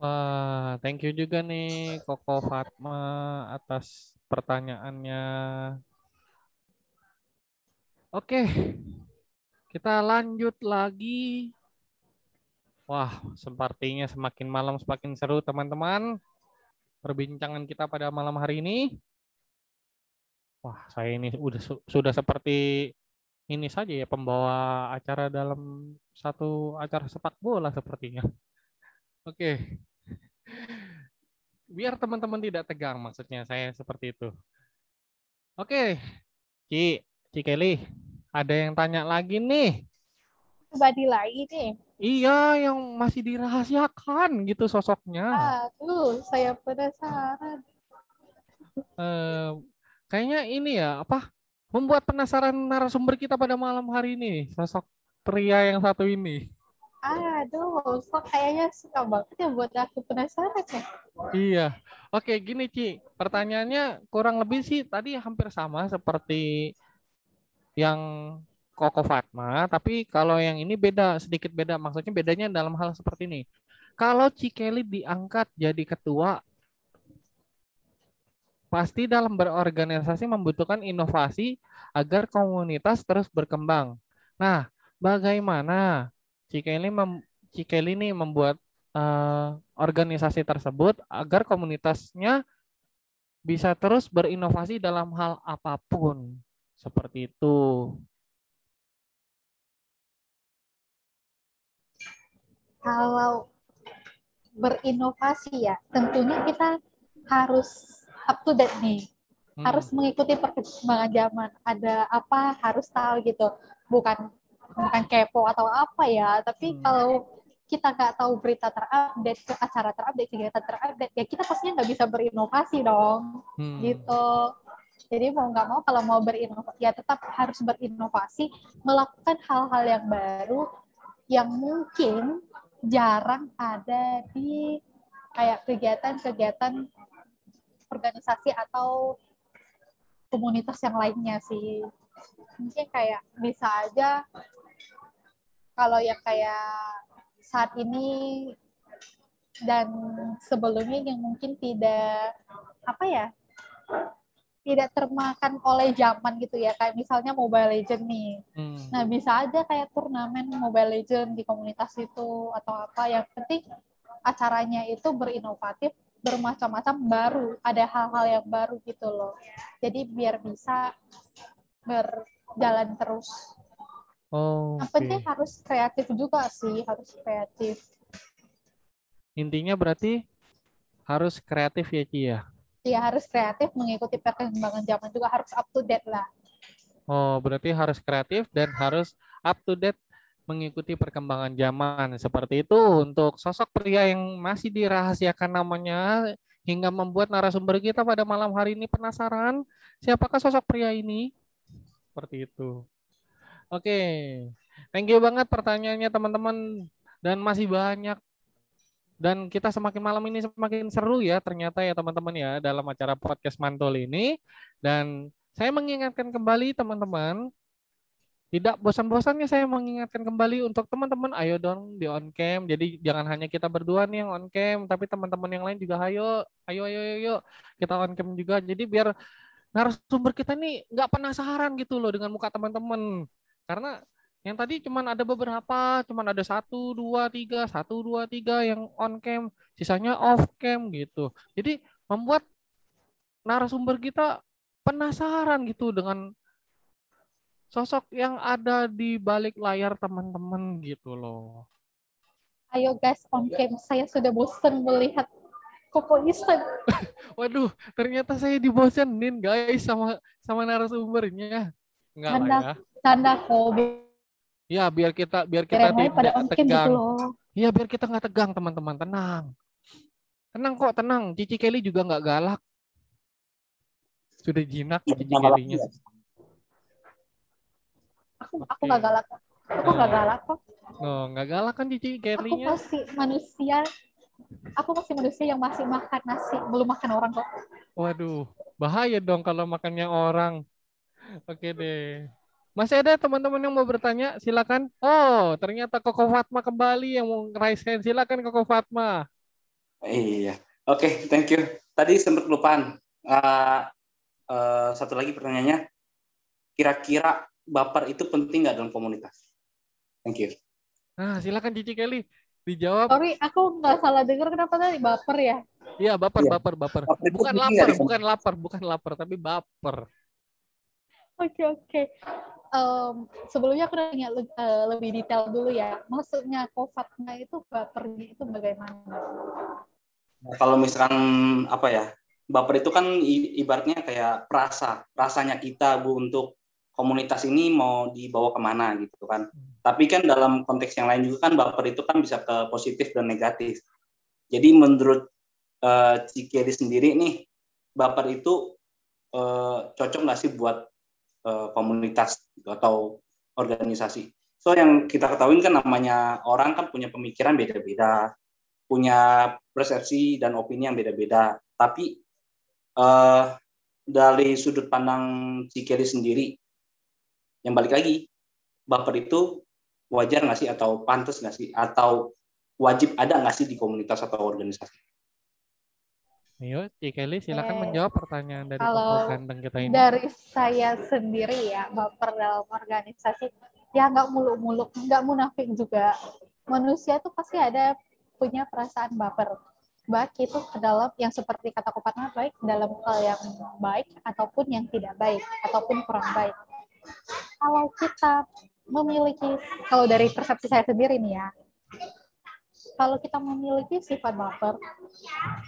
Wah, thank you juga nih Koko Fatma atas pertanyaannya. Oke, kita lanjut lagi. Wah, sepertinya semakin malam semakin seru teman-teman. Perbincangan kita pada malam hari ini. Wah, saya ini udah sudah seperti ini saja ya pembawa acara dalam satu acara sepak bola sepertinya. Oke. Biar teman-teman tidak tegang maksudnya saya seperti itu. Oke. Ci, Cikeli, ada yang tanya lagi nih. Pribadi lagi nih. Iya, yang masih dirahasiakan gitu sosoknya. Aduh, saya penasaran. Eh, kayaknya ini ya, apa? Membuat penasaran narasumber kita pada malam hari ini, sosok pria yang satu ini. Aduh, kok kayaknya suka banget ya buat aku penasaran ya. Iya. Oke, gini Ci. Pertanyaannya kurang lebih sih tadi hampir sama seperti yang Koko Fatma, tapi kalau yang ini beda, sedikit beda. Maksudnya bedanya dalam hal seperti ini. Kalau Cikeli diangkat jadi ketua, pasti dalam berorganisasi membutuhkan inovasi agar komunitas terus berkembang. Nah, bagaimana Cikeli mem Cikeli ini membuat uh, organisasi tersebut agar komunitasnya bisa terus berinovasi dalam hal apa pun. Seperti itu. Kalau berinovasi ya, tentunya kita harus up to date nih. Hmm. Harus mengikuti perkembangan zaman. Ada apa harus tahu gitu. Bukan bukan kepo atau apa ya, tapi hmm. kalau kita nggak tahu berita terupdate, ke acara terupdate, kegiatan terupdate, ya kita pastinya nggak bisa berinovasi dong, hmm. gitu. Jadi mau nggak mau kalau mau berinovasi, ya tetap harus berinovasi, melakukan hal-hal yang baru yang mungkin jarang ada di kayak kegiatan-kegiatan organisasi atau komunitas yang lainnya sih. Mungkin kayak bisa aja kalau yang kayak saat ini dan sebelumnya yang mungkin tidak apa ya tidak termakan oleh zaman gitu ya kayak misalnya Mobile Legend nih hmm. nah bisa aja kayak turnamen Mobile Legend di komunitas itu atau apa yang penting acaranya itu berinovatif bermacam-macam baru ada hal-hal yang baru gitu loh jadi biar bisa berjalan terus Oh. Yang penting harus kreatif juga sih, harus kreatif. Intinya berarti harus kreatif ya Ci ya? Iya harus kreatif mengikuti perkembangan zaman juga harus up to date lah. Oh berarti harus kreatif dan harus up to date mengikuti perkembangan zaman seperti itu untuk sosok pria yang masih dirahasiakan namanya hingga membuat narasumber kita pada malam hari ini penasaran siapakah sosok pria ini seperti itu. Oke, thank you banget pertanyaannya teman-teman dan masih banyak dan kita semakin malam ini semakin seru ya ternyata ya teman-teman ya dalam acara podcast Mantul ini. Dan saya mengingatkan kembali teman-teman tidak bosan-bosannya saya mengingatkan kembali untuk teman-teman ayo dong di on cam. Jadi jangan hanya kita berdua nih yang on cam tapi teman-teman yang lain juga ayo ayo ayo ayo kita on cam juga. Jadi biar narasumber kita nih nggak penasaran gitu loh dengan muka teman-teman. Karena yang tadi cuma ada beberapa, cuma ada satu, dua, tiga, satu, dua, tiga yang on cam, sisanya off cam gitu. Jadi membuat narasumber kita penasaran gitu dengan sosok yang ada di balik layar teman-teman gitu loh. Ayo guys on cam, saya sudah bosan melihat Koko Isen. Waduh, ternyata saya dibosenin guys sama sama narasumbernya. Enggak lah ya canda kok ya biar kita biar kita tidak pada tegang. gitu Iya biar kita nggak tegang teman-teman. Tenang. Tenang kok tenang. Cici Kelly juga nggak galak. Sudah jinak ya, Cici Kelly-nya. aku aku nggak galak aku nggak galak kok. Oh nggak galak kan Cici Kelly-nya? aku masih manusia. Aku masih manusia yang masih makan nasi. Belum makan orang kok. Waduh bahaya dong kalau makannya orang. Oke deh masih ada teman-teman yang mau bertanya? Silakan. Oh, ternyata Koko Fatma kembali yang mau raise hand. Silakan Koko Fatma. Iya. Oke, okay, thank you. Tadi sempat kelupaan. Uh, uh, satu lagi pertanyaannya. Kira-kira baper itu penting nggak dalam komunitas? Thank you. Nah, silakan Cici Kelly dijawab. Sorry, aku nggak salah dengar kenapa tadi baper ya? Iya, baper, iya. baper, baper. Bukan lapar, bukan lapar, bukan lapar, tapi baper. Oke, okay, oke. Okay um, sebelumnya aku nanya uh, lebih detail dulu ya. Maksudnya kofatnya itu bapernya itu bagaimana? Nah, kalau misalkan apa ya, baper itu kan ibaratnya kayak perasa, rasanya kita bu untuk komunitas ini mau dibawa ke mana gitu kan. Hmm. Tapi kan dalam konteks yang lain juga kan baper itu kan bisa ke positif dan negatif. Jadi menurut uh, Cikeri sendiri nih, baper itu uh, cocok nggak sih buat uh, komunitas gitu, atau organisasi. So yang kita ketahui kan namanya orang kan punya pemikiran beda-beda, punya persepsi dan opini yang beda-beda. Tapi uh, dari sudut pandang Cikeri sendiri, yang balik lagi, baper itu wajar nggak sih atau pantas nggak sih atau wajib ada nggak sih di komunitas atau organisasi? Ayo, Cik Kelly silakan Oke. menjawab pertanyaan dari Kalau ganteng kita ini. Dari saya sendiri ya, baper dalam organisasi, ya nggak muluk-muluk, nggak munafik juga. Manusia tuh pasti ada punya perasaan baper. Baik itu ke dalam yang seperti kata Kopatma, baik dalam hal yang baik ataupun yang tidak baik, ataupun kurang baik. Kalau kita memiliki, kalau dari persepsi saya sendiri nih ya, kalau kita memiliki sifat baper,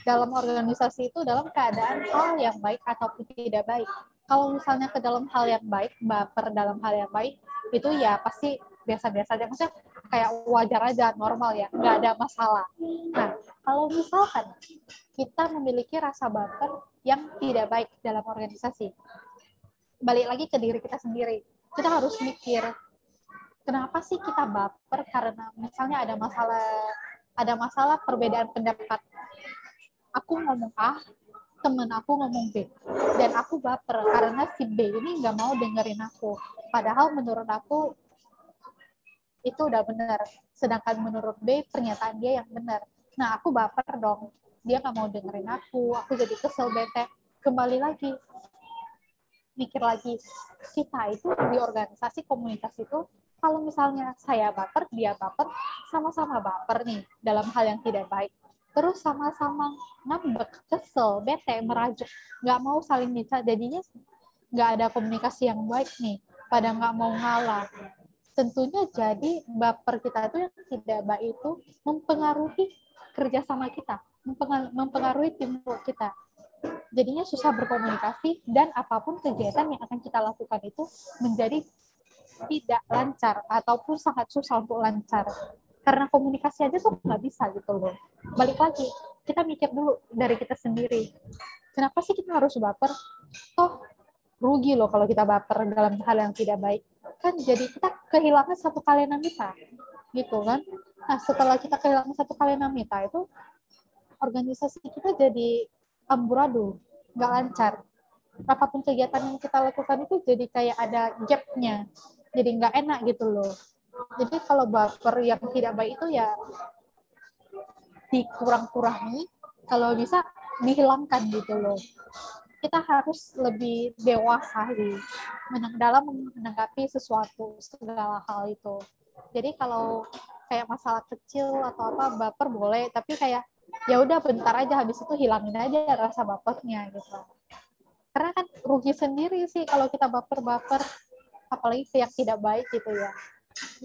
dalam organisasi itu dalam keadaan hal yang baik ataupun tidak baik. Kalau misalnya ke dalam hal yang baik, baper dalam hal yang baik, itu ya pasti biasa-biasa aja. Maksudnya kayak wajar aja, normal ya, nggak ada masalah. Nah, kalau misalkan kita memiliki rasa baper yang tidak baik dalam organisasi, balik lagi ke diri kita sendiri. Kita harus mikir, kenapa sih kita baper karena misalnya ada masalah ada masalah perbedaan pendapat. Aku ngomong A temen aku ngomong B. Dan aku baper karena si B ini nggak mau dengerin aku. Padahal menurut aku itu udah benar. Sedangkan menurut B pernyataan dia yang benar. Nah aku baper dong. Dia nggak mau dengerin aku. Aku jadi kesel bete. Kembali lagi. Mikir lagi. Kita itu di organisasi komunitas itu kalau misalnya saya baper dia baper sama-sama baper nih dalam hal yang tidak baik. Terus sama-sama ngambek kesel bete merajuk. Nggak mau saling minta jadinya nggak ada komunikasi yang baik nih. Pada nggak mau ngalah. Tentunya jadi baper kita itu yang tidak baik itu mempengaruhi kerjasama kita mempenga- mempengaruhi teamwork kita. Jadinya susah berkomunikasi dan apa pun kegiatan yang akan kita lakukan itu menjadi tidak lancar ataupun sangat susah untuk lancar. Karena komunikasi aja tuh nggak bisa gitu loh. Balik lagi kita mikir dulu dari kita sendiri. Kenapa sih kita harus baper? Toh rugi loh kalau kita baper dalam hal yang tidak baik. Kan jadi kita kehilangan satu kalenamita gitu kan? Nah setelah kita kehilangan satu kalenamita itu organisasi kita jadi amburadul nggak lancar. Apa pun kegiatan yang kita lakukan itu jadi kayak ada gapnya jadi nggak enak gitu loh. Jadi kalau baper yang tidak baik itu ya dikurang-kurangi. Kalau bisa dihilangkan gitu loh. Kita harus lebih dewasa di dalam menanggapi sesuatu segala hal itu. Jadi kalau kayak masalah kecil atau apa baper boleh tapi kayak ya udah bentar aja habis itu hilangin aja rasa bapernya gitu. Karena kan rugi sendiri sih kalau kita baper-baper apalagi ke yang tidak baik gitu ya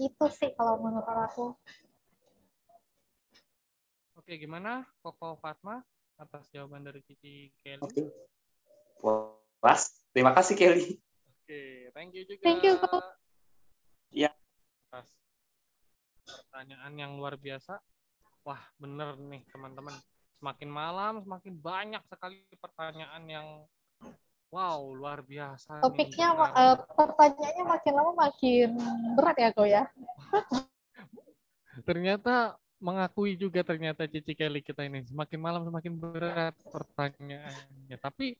itu sih kalau menurut aku Oke, gimana Koko Fatma atas jawaban dari Cici Kelly? Oke. Puas. Terima kasih Kelly. Oke, thank you juga. Thank you, Koko. Iya. Atas pertanyaan yang luar biasa. Wah, bener nih teman-teman. Semakin malam, semakin banyak sekali pertanyaan yang wow, luar biasa. nih topiknya sekarang. eh, pertanyaannya makin lama makin berat ya kau ya? Ternyata mengakui juga ternyata Cici Kelly kita ini. Semakin malam semakin berat pertanyaannya. Tapi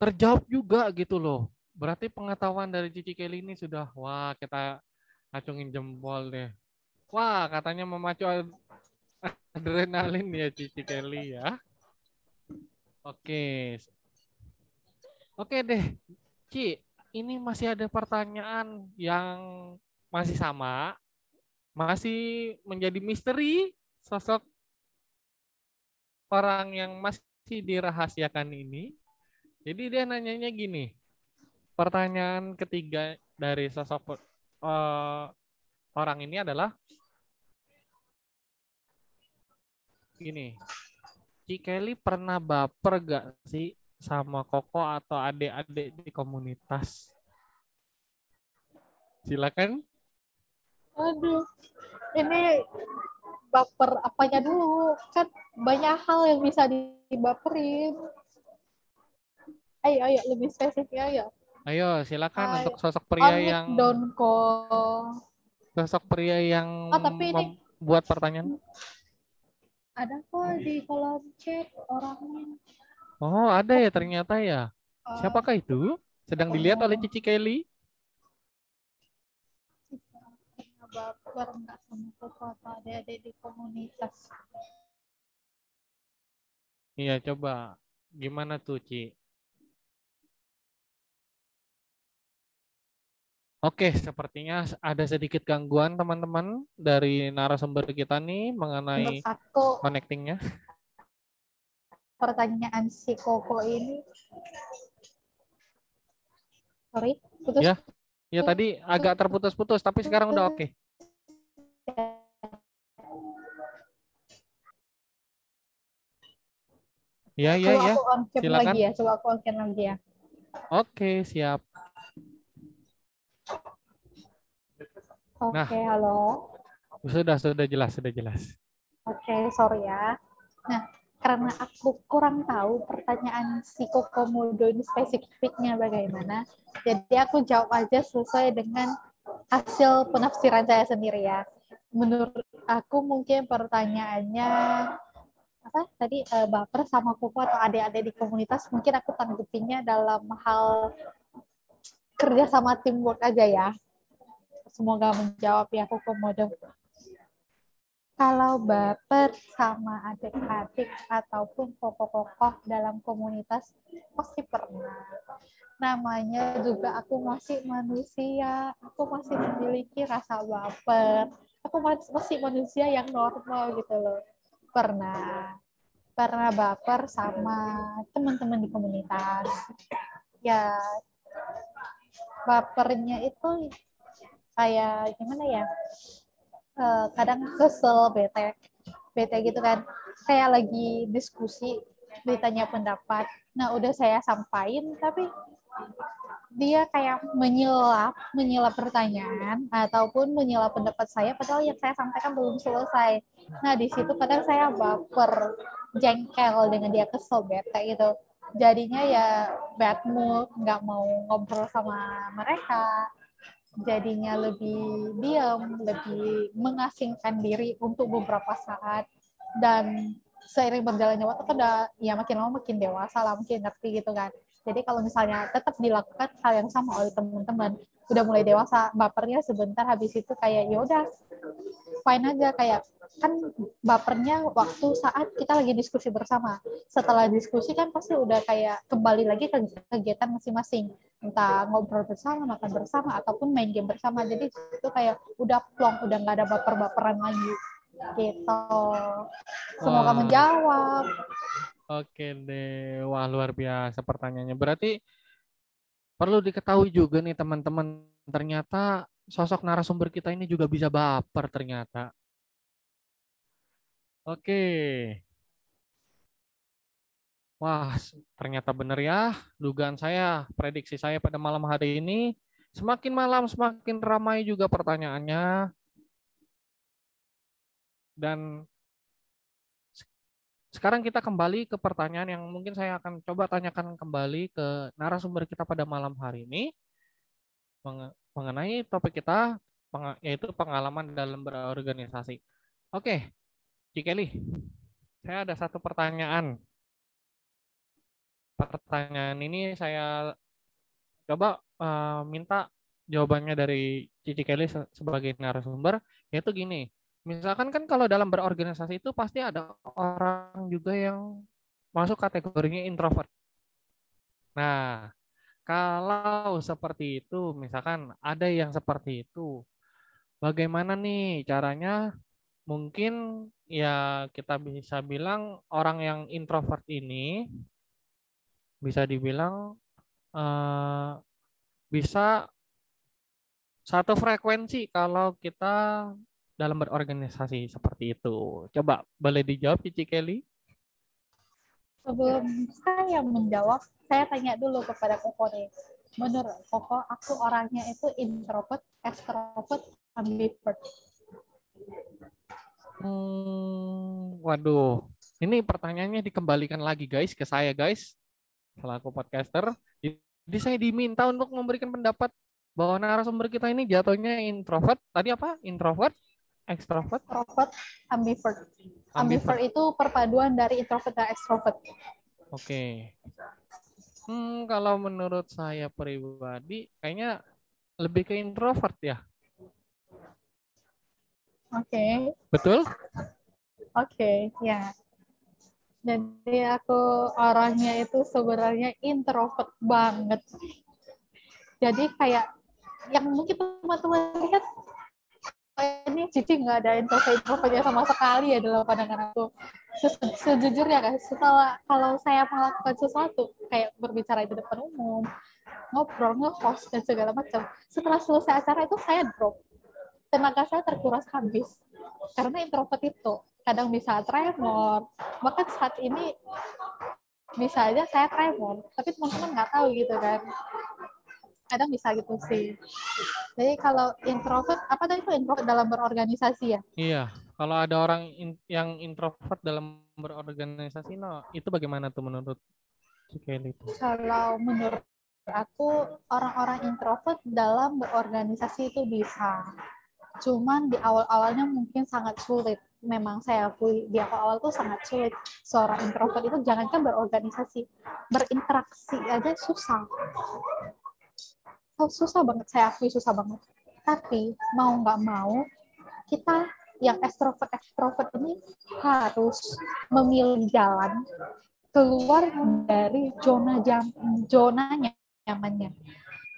terjawab juga gitu loh. Berarti pengetahuan dari Cici Kelly ini sudah wah kita acungin jempol deh. Wah katanya memacu ad- adrenalin ya Cici Kelly ya. Oke oke deh Ci ini masih ada pertanyaan yang masih sama masih menjadi misteri sosok orang yang masih dirahasiakan ini. Jadi dia nanyanya gini. Pertanyaan ketiga dari sosok eh, orang ini adalah gini. Ci Kelly pernah baper gak sih sama Koko atau adik-adik di komunitas? Silakan. aduh ini baper apanya dulu kan banyak hal yang bisa dibaperin ayo ayo lebih spesifik ayo Ayo, silakan untuk sosok pria yang Donko sosok pria yang Oh, tapi ini- membuat pertanyaan. ada kok di kolom chat orangnya Oh, ada ya ternyata ya. Siapakah itu? Sedang dilihat oleh Cici Kelly. baper nggak sama Koko atau adik-adik di komunitas. Iya, coba. Gimana tuh, Ci? Oke, sepertinya ada sedikit gangguan teman-teman dari narasumber kita nih mengenai connectingnya. Pertanyaan si Koko ini sorry putus Ya. Ya tadi agak terputus-putus, tapi sekarang udah oke. Ya, ya, coba ya. aku on cam Silakan. lagi ya coba aku on lagi ya Oke, siap. oke Nah. halo Sudah, sudah jelas, sudah jelas. oke sorry ya nah karena aku kurang tahu pertanyaan si Kokomodo ini spesifiknya bagaimana. Jadi aku jawab aja sesuai dengan hasil penafsiran saya sendiri ya. Menurut aku mungkin pertanyaannya apa tadi eh, baper sama koko atau adik-adik di komunitas mungkin aku tanggepinnya dalam hal kerja sama teamwork aja ya. Semoga menjawab ya kokomodo kalau baper sama adik-adik ataupun kokoh-kokoh dalam komunitas pasti pernah. Namanya juga aku masih manusia aku masih memiliki rasa baper aku mas- masih manusia yang normal gitu loh. Pernah pernah baper sama teman-teman di komunitas. Ya bapernya itu kayak gimana ya Eh, kadang kesel bete bete gitu kan. Kayak lagi diskusi ditanya pendapat. Nah udah saya sampaikan tapi dia kayak menyelap menyelap pertanyaan ataupun menyelap pendapat saya padahal yang saya sampaikan belum selesai. Nah di situ kadang saya baper jengkel dengan dia kesel bete gitu. Jadinya ya bad mood nggak mau ngobrol sama mereka jadinya lebih diam lebih mengasingkan diri untuk beberapa saat. Dan seiring berjalannya waktu kan udah ya makin lama makin dewasa lah makin ngerti gitu kan. Jadi kalau misalnya tetap dilakukan hal yang sama oleh teman-teman udah mulai dewasa bapernya sebentar habis itu kayak ya udah fine aja. Kayak kan bapernya waktu saat kita lagi diskusi bersama. Setelah diskusi kan pasti udah kayak kembali lagi ke kegiatan masing-masing. Entah ngobrol bersama makan bersama ataupun main game bersama. Jadi itu kayak udah plong udah nggak ada baper-baperan lagi. Gitu. Semoga menjawab. Oke deh, wah luar biasa pertanyaannya. Berarti perlu diketahui juga nih teman-teman, ternyata sosok narasumber kita ini juga bisa baper ternyata. Oke. Wah, ternyata benar ya dugaan saya, prediksi saya pada malam hari ini. Semakin malam semakin ramai juga pertanyaannya. Dan sekarang kita kembali ke pertanyaan yang mungkin saya akan coba tanyakan kembali ke narasumber kita pada malam hari ini menge- mengenai topik kita yaitu pengalaman dalam berorganisasi. Oke, Cikeli, saya ada satu pertanyaan. Pertanyaan ini saya coba eh, minta jawabannya dari Cici Kelly se- sebagai narasumber, yaitu gini. Misalkan kan kalau dalam berorganisasi itu pasti ada orang juga yang masuk kategorinya introvert. Nah, kalau seperti itu, misalkan ada yang seperti itu, bagaimana nih caranya? Mungkin ya kita bisa bilang orang yang introvert ini bisa dibilang eh, bisa satu frekuensi kalau kita dalam berorganisasi seperti itu. Coba boleh dijawab Cici Kelly? sebelum saya menjawab saya tanya dulu kepada Koko nih menurut Koko aku orangnya itu introvert extrovert ambivert Hmm, waduh, ini pertanyaannya dikembalikan lagi guys ke saya guys, selaku podcaster. Jadi saya diminta untuk memberikan pendapat bahwa narasumber kita ini jatuhnya introvert. Tadi apa? Introvert, extrovert, introvert ambivert ambivert. ambivert itu perpaduan dari introvert dan extrovert Oke. Hmm, kalau menurut saya pribadi, kayaknya lebih ke introvert ya. Oke. Betul? Oke, ya. Jadi aku orangnya itu sebenarnya introvert banget. Jadi kayak yang mungkin teman-teman lihat ini Cici nggak ada introvert introvertnya sama sekali ya dalam pandangan aku. Se- Sejujurnya kan, setelah kalau saya melakukan sesuatu kayak berbicara di depan umum, ngobrol, nge-host dan segala macam, setelah selesai acara itu saya drop. Tenaga saya terkuras habis karena introvert itu. Kadang bisa tremor. Bahkan saat ini bisa aja saya tremor tapi teman-teman nggak tahu gitu kan kadang bisa gitu sih. Jadi kalau introvert apa tadi itu introvert dalam berorganisasi ya? Iya. Kalau ada orang in- yang introvert dalam berorganisasi, no, itu bagaimana tuh menurut itu? kalau menurut aku orang-orang introvert dalam berorganisasi itu bisa. Cuman di awal-awalnya mungkin sangat sulit. Memang saya akui di awal-awal tuh sangat sulit. Seorang introvert itu jangankan berorganisasi berinteraksi aja susah susah banget saya akui susah banget. Tapi mau nggak mau kita yang extrovert extrovert ini harus memilih jalan keluar dari zona jam zona nyamannya.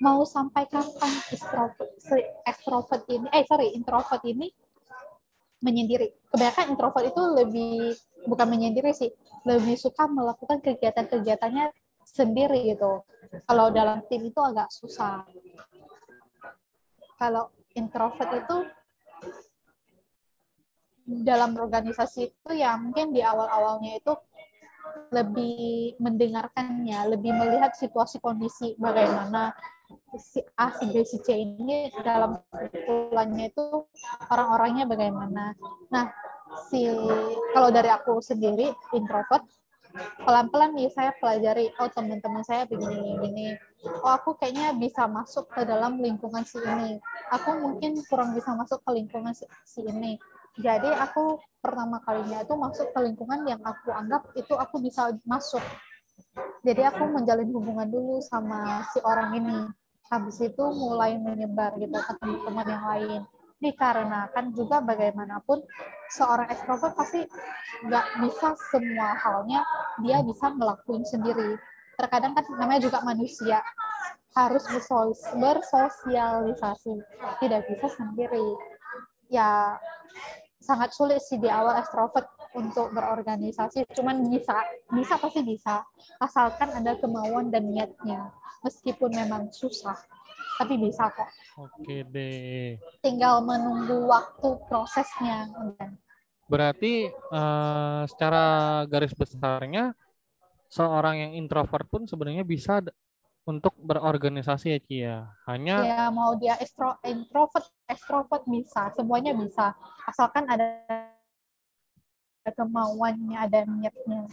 Mau sampai kapan extrovert si extrovert ini eh sorry introvert ini menyendiri? Kebanyakan introvert itu lebih bukan menyendiri sih lebih suka melakukan kegiatan-kegiatannya sendiri gitu kalau dalam tim itu agak susah kalau introvert itu dalam organisasi itu ya mungkin di awal-awalnya itu lebih mendengarkannya, lebih melihat situasi kondisi bagaimana si A, si B, si C ini dalam kumpulannya itu orang-orangnya bagaimana. Nah, si kalau dari aku sendiri introvert, pelan-pelan nih saya pelajari, oh teman-teman saya begini-begini, oh aku kayaknya bisa masuk ke dalam lingkungan si ini, aku mungkin kurang bisa masuk ke lingkungan si, si ini. Jadi aku pertama kalinya itu masuk ke lingkungan yang aku anggap itu aku bisa masuk. Jadi aku menjalin hubungan dulu sama si orang ini. Habis itu mulai menyebar gitu ke teman-teman yang lain. Dikarenakan juga bagaimanapun seorang ekstrovert pasti nggak bisa semua halnya dia bisa ngelakuin sendiri. Terkadang kan namanya juga manusia harus bersos- bersosialisasi, tidak bisa sendiri. Ya sangat sulit sih di awal ekstrovert untuk berorganisasi, cuman bisa, bisa pasti bisa, asalkan ada kemauan dan niatnya, meskipun memang susah, tapi bisa kok. Oke deh. Tinggal menunggu waktu prosesnya. Berarti eh, secara garis besarnya seorang yang introvert pun sebenarnya bisa untuk berorganisasi ya Ci ya. Hanya Ya mau dia extro, introvert, extrovert bisa, semuanya bisa, asalkan ada kemauannya, ada niatnya.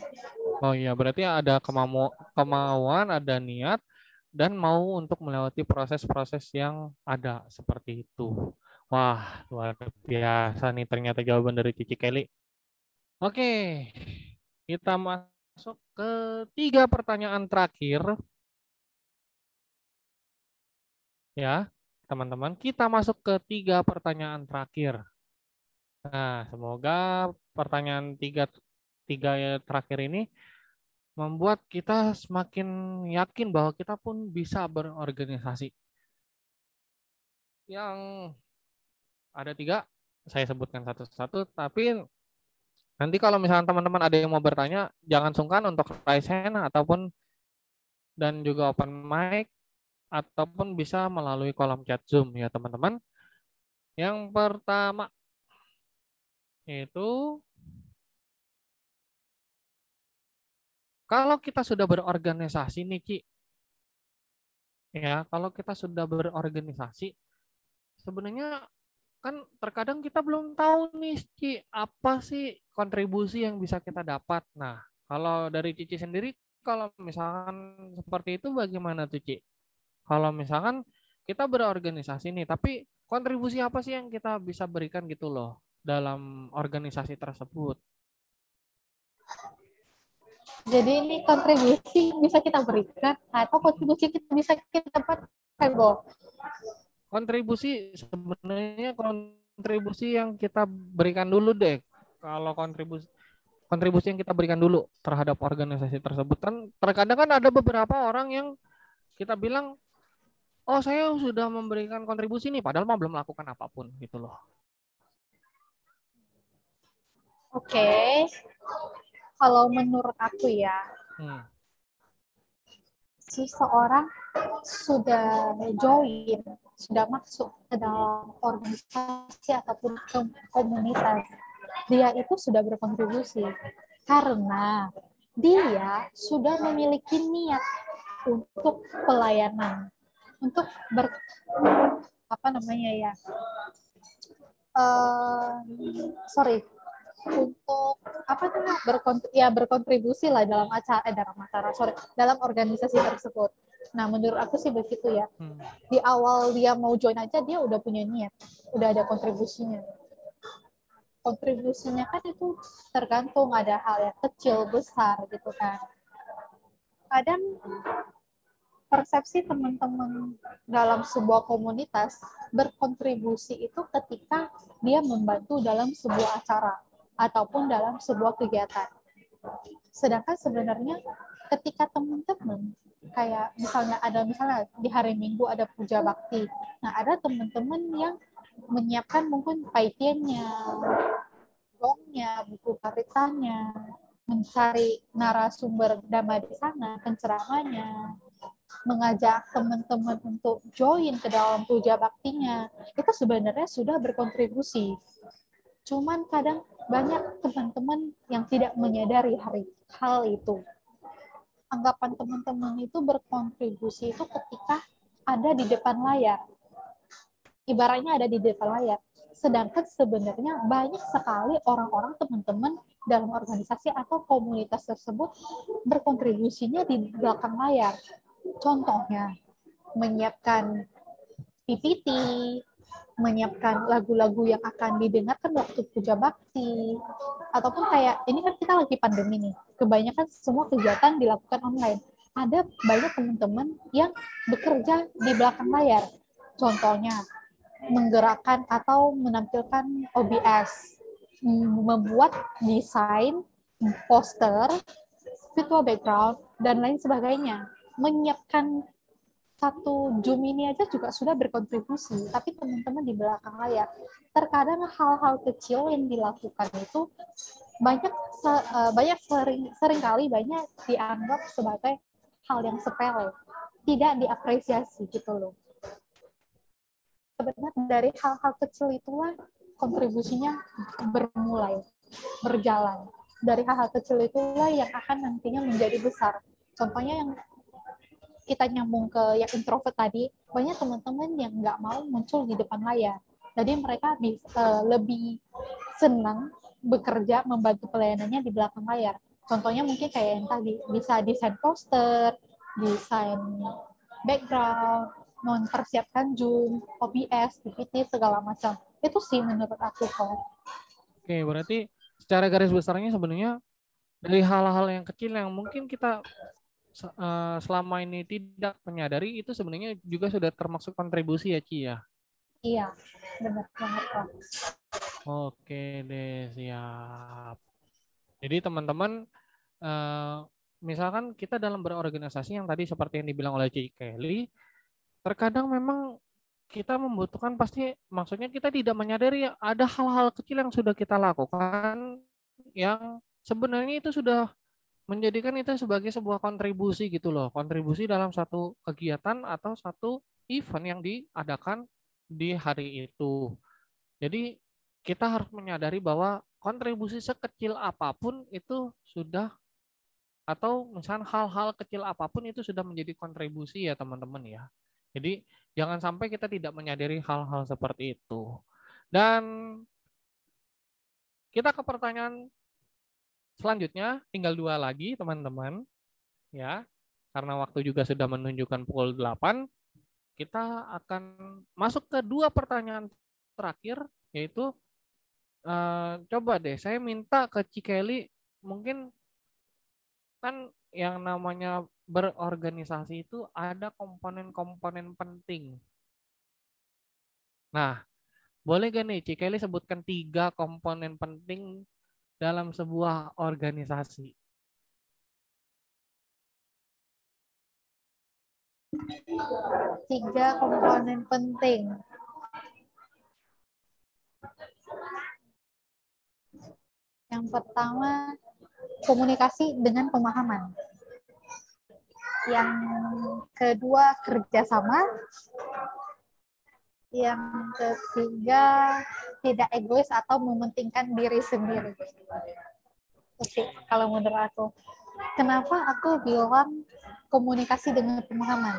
oh iya berarti ada kemau kemauan, ada niat dan mau untuk melewati proses-proses yang ada seperti itu. Wah, luar biasa nih ternyata jawaban dari Cici Kelly. Oke, kita masuk ke tiga pertanyaan terakhir. Ya, teman-teman, kita masuk ke tiga pertanyaan terakhir. Nah, semoga pertanyaan tiga, tiga terakhir ini membuat kita semakin yakin bahwa kita pun bisa berorganisasi. Yang ada tiga, saya sebutkan satu-satu, tapi nanti kalau misalnya teman-teman ada yang mau bertanya, jangan sungkan untuk raise hand ataupun dan juga open mic ataupun bisa melalui kolom chat Zoom ya teman-teman. Yang pertama itu kalau kita sudah berorganisasi nih Ci. Ya, kalau kita sudah berorganisasi sebenarnya kan terkadang kita belum tahu nih Ci apa sih kontribusi yang bisa kita dapat. Nah, kalau dari Cici sendiri kalau misalkan seperti itu bagaimana tuh Ci? Kalau misalkan kita berorganisasi nih, tapi kontribusi apa sih yang kita bisa berikan gitu loh dalam organisasi tersebut? Jadi ini kontribusi bisa kita berikan atau kontribusi kita bisa kita dapatkan, Bo? Kontribusi sebenarnya kontribusi yang kita berikan dulu deh. Kalau kontribusi kontribusi yang kita berikan dulu terhadap organisasi tersebut kan terkadang kan ada beberapa orang yang kita bilang oh saya sudah memberikan kontribusi nih padahal mah belum melakukan apa pun gitu loh. Oke. Okay. Kalau menurut aku ya, hmm. seseorang sudah join, sudah masuk ke dalam organisasi ataupun komunitas, dia itu sudah berkontribusi karena dia sudah memiliki niat untuk pelayanan, untuk ber apa namanya ya, uh, sorry untuk apa tuh berkont ya berkontribusi lah dalam acara eh dalam acara sorry dalam organisasi tersebut. Nah menurut aku sih begitu ya. Hmm. Di awal dia mau join aja dia udah punya niat, udah ada kontribusinya. Kontribusinya kan itu tergantung ada hal yang kecil besar gitu kan. Kadang persepsi teman-teman dalam sebuah komunitas berkontribusi itu ketika dia membantu dalam sebuah acara ataupun dalam sebuah kegiatan. Sedangkan sebenarnya ketika teman-teman kayak misalnya ada misalnya di hari Minggu ada puja bakti. Nah, ada teman-teman yang menyiapkan mungkin paitiannya, gongnya, buku karitanya, mencari narasumber dhamma di sana, penceramanya, mengajak teman-teman untuk join ke dalam puja baktinya, itu sebenarnya sudah berkontribusi. Cuman kadang banyak teman-teman yang tidak menyadari hari hal itu. Anggapan teman-teman itu berkontribusi itu ketika ada di depan layar. Ibaratnya ada di depan layar. Sedangkan sebenarnya banyak sekali orang-orang teman-teman dalam organisasi atau komunitas tersebut berkontribusinya di belakang layar. Contohnya, menyiapkan PPT, menyiapkan lagu-lagu yang akan didengarkan waktu puja bakti. Ataupun kayak ini kan kita lagi pandemi nih kebanyakan semua kegiatan dilakukan online. Ada banyak teman-teman yang bekerja di belakang layar. Contohnya menggerakkan atau menampilkan OBS membuat desain poster virtual background dan lain sebagainya. Menyiapkan satu Zoom ini aja juga sudah berkontribusi, tapi teman-teman di belakang layar, terkadang hal-hal kecil yang dilakukan itu banyak uh, banyak sering sering kali banyak dianggap sebagai hal yang sepele, tidak diapresiasi gitu loh. Sebenarnya dari hal-hal kecil itulah kontribusinya bermulai, berjalan. Dari hal-hal kecil itulah yang akan nantinya menjadi besar. Contohnya yang kita nyambung ke yang introvert tadi, banyak teman-teman yang nggak mau muncul di depan layar. Jadi mereka bisa, uh, lebih senang bekerja membantu pelayanannya di belakang layar. Contohnya mungkin kayak yang tadi, bisa desain poster, desain background, mempersiapkan Zoom, OBS, PPT, segala macam. Itu sih menurut aku kok. Oke, berarti secara garis besarnya sebenarnya dari hal-hal yang kecil yang mungkin kita uh, selama ini tidak menyadari itu sebenarnya juga sudah termasuk kontribusi ya Ci ya? Iya, benar banget Pak. Oke deh, siap. Jadi teman-teman, uh, misalkan kita dalam berorganisasi yang tadi seperti yang dibilang oleh Ci Kelly, terkadang memang kita membutuhkan pasti maksudnya kita tidak menyadari ada hal-hal kecil yang sudah kita lakukan yang sebenarnya itu sudah menjadikan itu sebagai sebuah kontribusi gitu loh, kontribusi dalam satu kegiatan atau satu event yang diadakan di hari itu. Jadi kita harus menyadari bahwa kontribusi sekecil apa pun itu sudah atau misalnya hal-hal kecil apa pun itu sudah menjadi kontribusi ya teman-teman ya. Jadi jangan sampai kita tidak menyadari hal-hal seperti itu. Dan kita ke pertanyaan Selanjutnya tinggal dua lagi teman-teman. Ya. Karena waktu juga sudah menunjukkan pukul 8, kita akan masuk ke dua pertanyaan terakhir yaitu uh, coba deh saya minta ke Cikeli mungkin kan yang namanya berorganisasi itu ada komponen-komponen penting. Nah, Boleh gak nih Cikeli sebutkan tiga komponen penting dalam sebuah organisasi? Tiga komponen penting. Yang pertama, komunikasi dengan pemahaman. Yang kedua, kerjasama. Yang ketiga, tidak egois atau mementingkan diri sendiri. Oke, kalau menurut aku. Kenapa aku bilang komunikasi dengan pemahaman?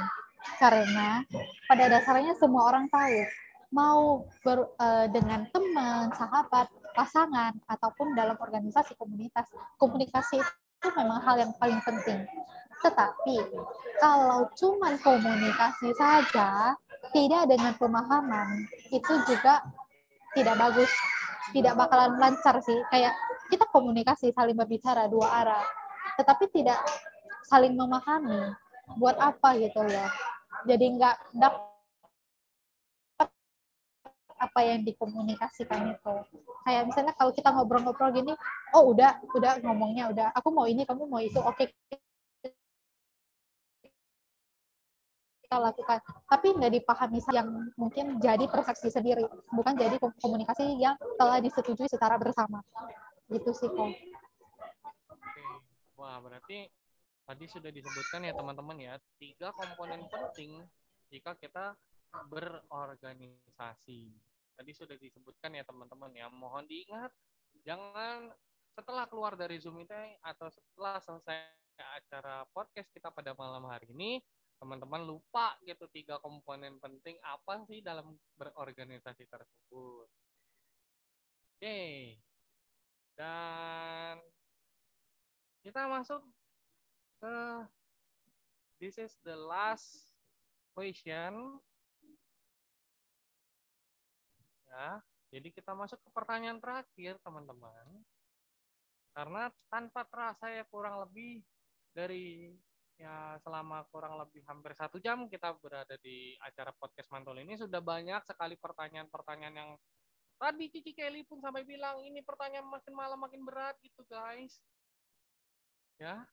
Karena pada dasarnya semua orang tahu mau ber, uh, dengan teman, sahabat, pasangan, ataupun dalam organisasi komunitas, komunikasi itu memang hal yang paling penting. Tetapi kalau cuma komunikasi saja, tidak dengan pemahaman, itu juga tidak bagus, tidak bakalan lancar sih. Kayak kita komunikasi, saling berbicara dua arah, tetapi tidak saling memahami. Buat apa gitu loh. Jadi nggak dapat apa yang dikomunikasikan itu. Kayak misalnya kalau kita ngobrol-ngobrol gini, oh udah, udah ngomongnya udah, aku mau ini, kamu mau itu, oke kita lakukan. Tapi nggak dipahami yang mungkin jadi persepsi sendiri, bukan jadi komunikasi yang telah disetujui secara bersama. Gitu sih kok. Wah, berarti tadi sudah disebutkan ya teman-teman ya, tiga komponen penting jika kita berorganisasi. Tadi sudah disebutkan ya teman-teman ya. Mohon diingat jangan setelah keluar dari Zoom itu atau setelah selesai acara podcast kita pada malam hari ini, teman-teman lupa gitu tiga komponen penting apa sih dalam berorganisasi tersebut. Oke. Dan kita masuk ke this is the last question Ya, jadi kita masuk ke pertanyaan terakhir, teman-teman. Karena tanpa terasa ya kurang lebih dari ya selama kurang lebih hampir satu jam kita berada di acara podcast mantul ini sudah banyak sekali pertanyaan-pertanyaan yang tadi Cici Kelly pun sampai bilang ini pertanyaan makin malam makin berat gitu guys. Ya,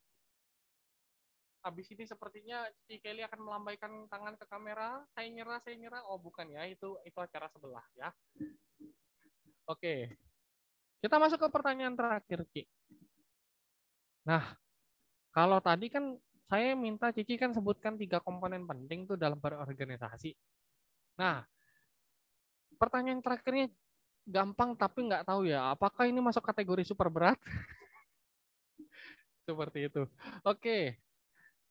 habis ini sepertinya Cici Kelly akan melambaikan tangan ke kamera. Saya nyerah, saya nyerah. Oh, bukan ya. Itu itu acara sebelah ya. Oke. Kita masuk ke pertanyaan terakhir, Ci. Nah, kalau tadi kan saya minta Cici kan sebutkan tiga komponen penting tuh dalam berorganisasi. Nah, pertanyaan terakhirnya gampang tapi nggak tahu ya, apakah ini masuk kategori super berat? Seperti itu. Oke,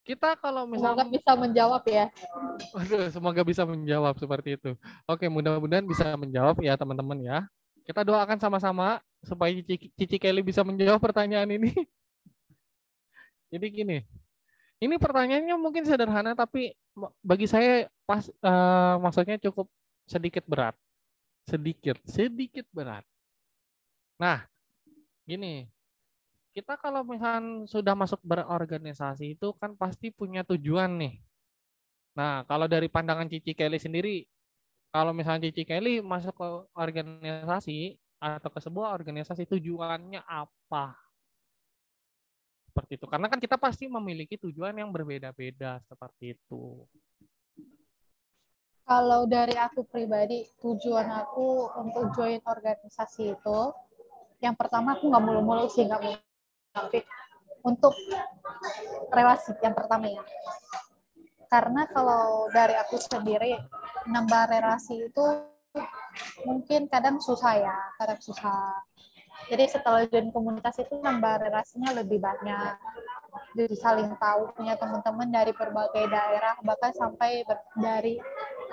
kita kalau misalnya semoga bisa menjawab ya. Waduh, semoga bisa menjawab seperti itu. Oke, mudah-mudahan bisa menjawab ya teman-teman ya. Kita doakan sama-sama supaya Cici, Cici Kelly bisa menjawab pertanyaan ini. Jadi gini, ini pertanyaannya mungkin sederhana tapi bagi saya pas uh, maksudnya cukup sedikit berat. Sedikit, sedikit berat. Nah, gini, kita kalau misalnya sudah masuk berorganisasi itu kan pasti punya tujuan nih. Nah, kalau dari pandangan Cici Kelly sendiri, kalau misalnya Cici Kelly masuk ke organisasi atau ke sebuah organisasi tujuannya apa? Seperti itu. Karena kan kita pasti memiliki tujuan yang berbeda-beda seperti itu. Kalau dari aku pribadi, tujuan aku untuk join organisasi itu, yang pertama aku nggak mulu-mulu sih, nggak mulu untuk relasi yang pertama ya. Karena kalau dari aku sendiri nambah relasi itu mungkin kadang susah ya, kadang susah. Jadi setelah join komunitas itu nambah relasinya lebih banyak. Jadi saling tahu punya teman-teman dari berbagai daerah bahkan sampai dari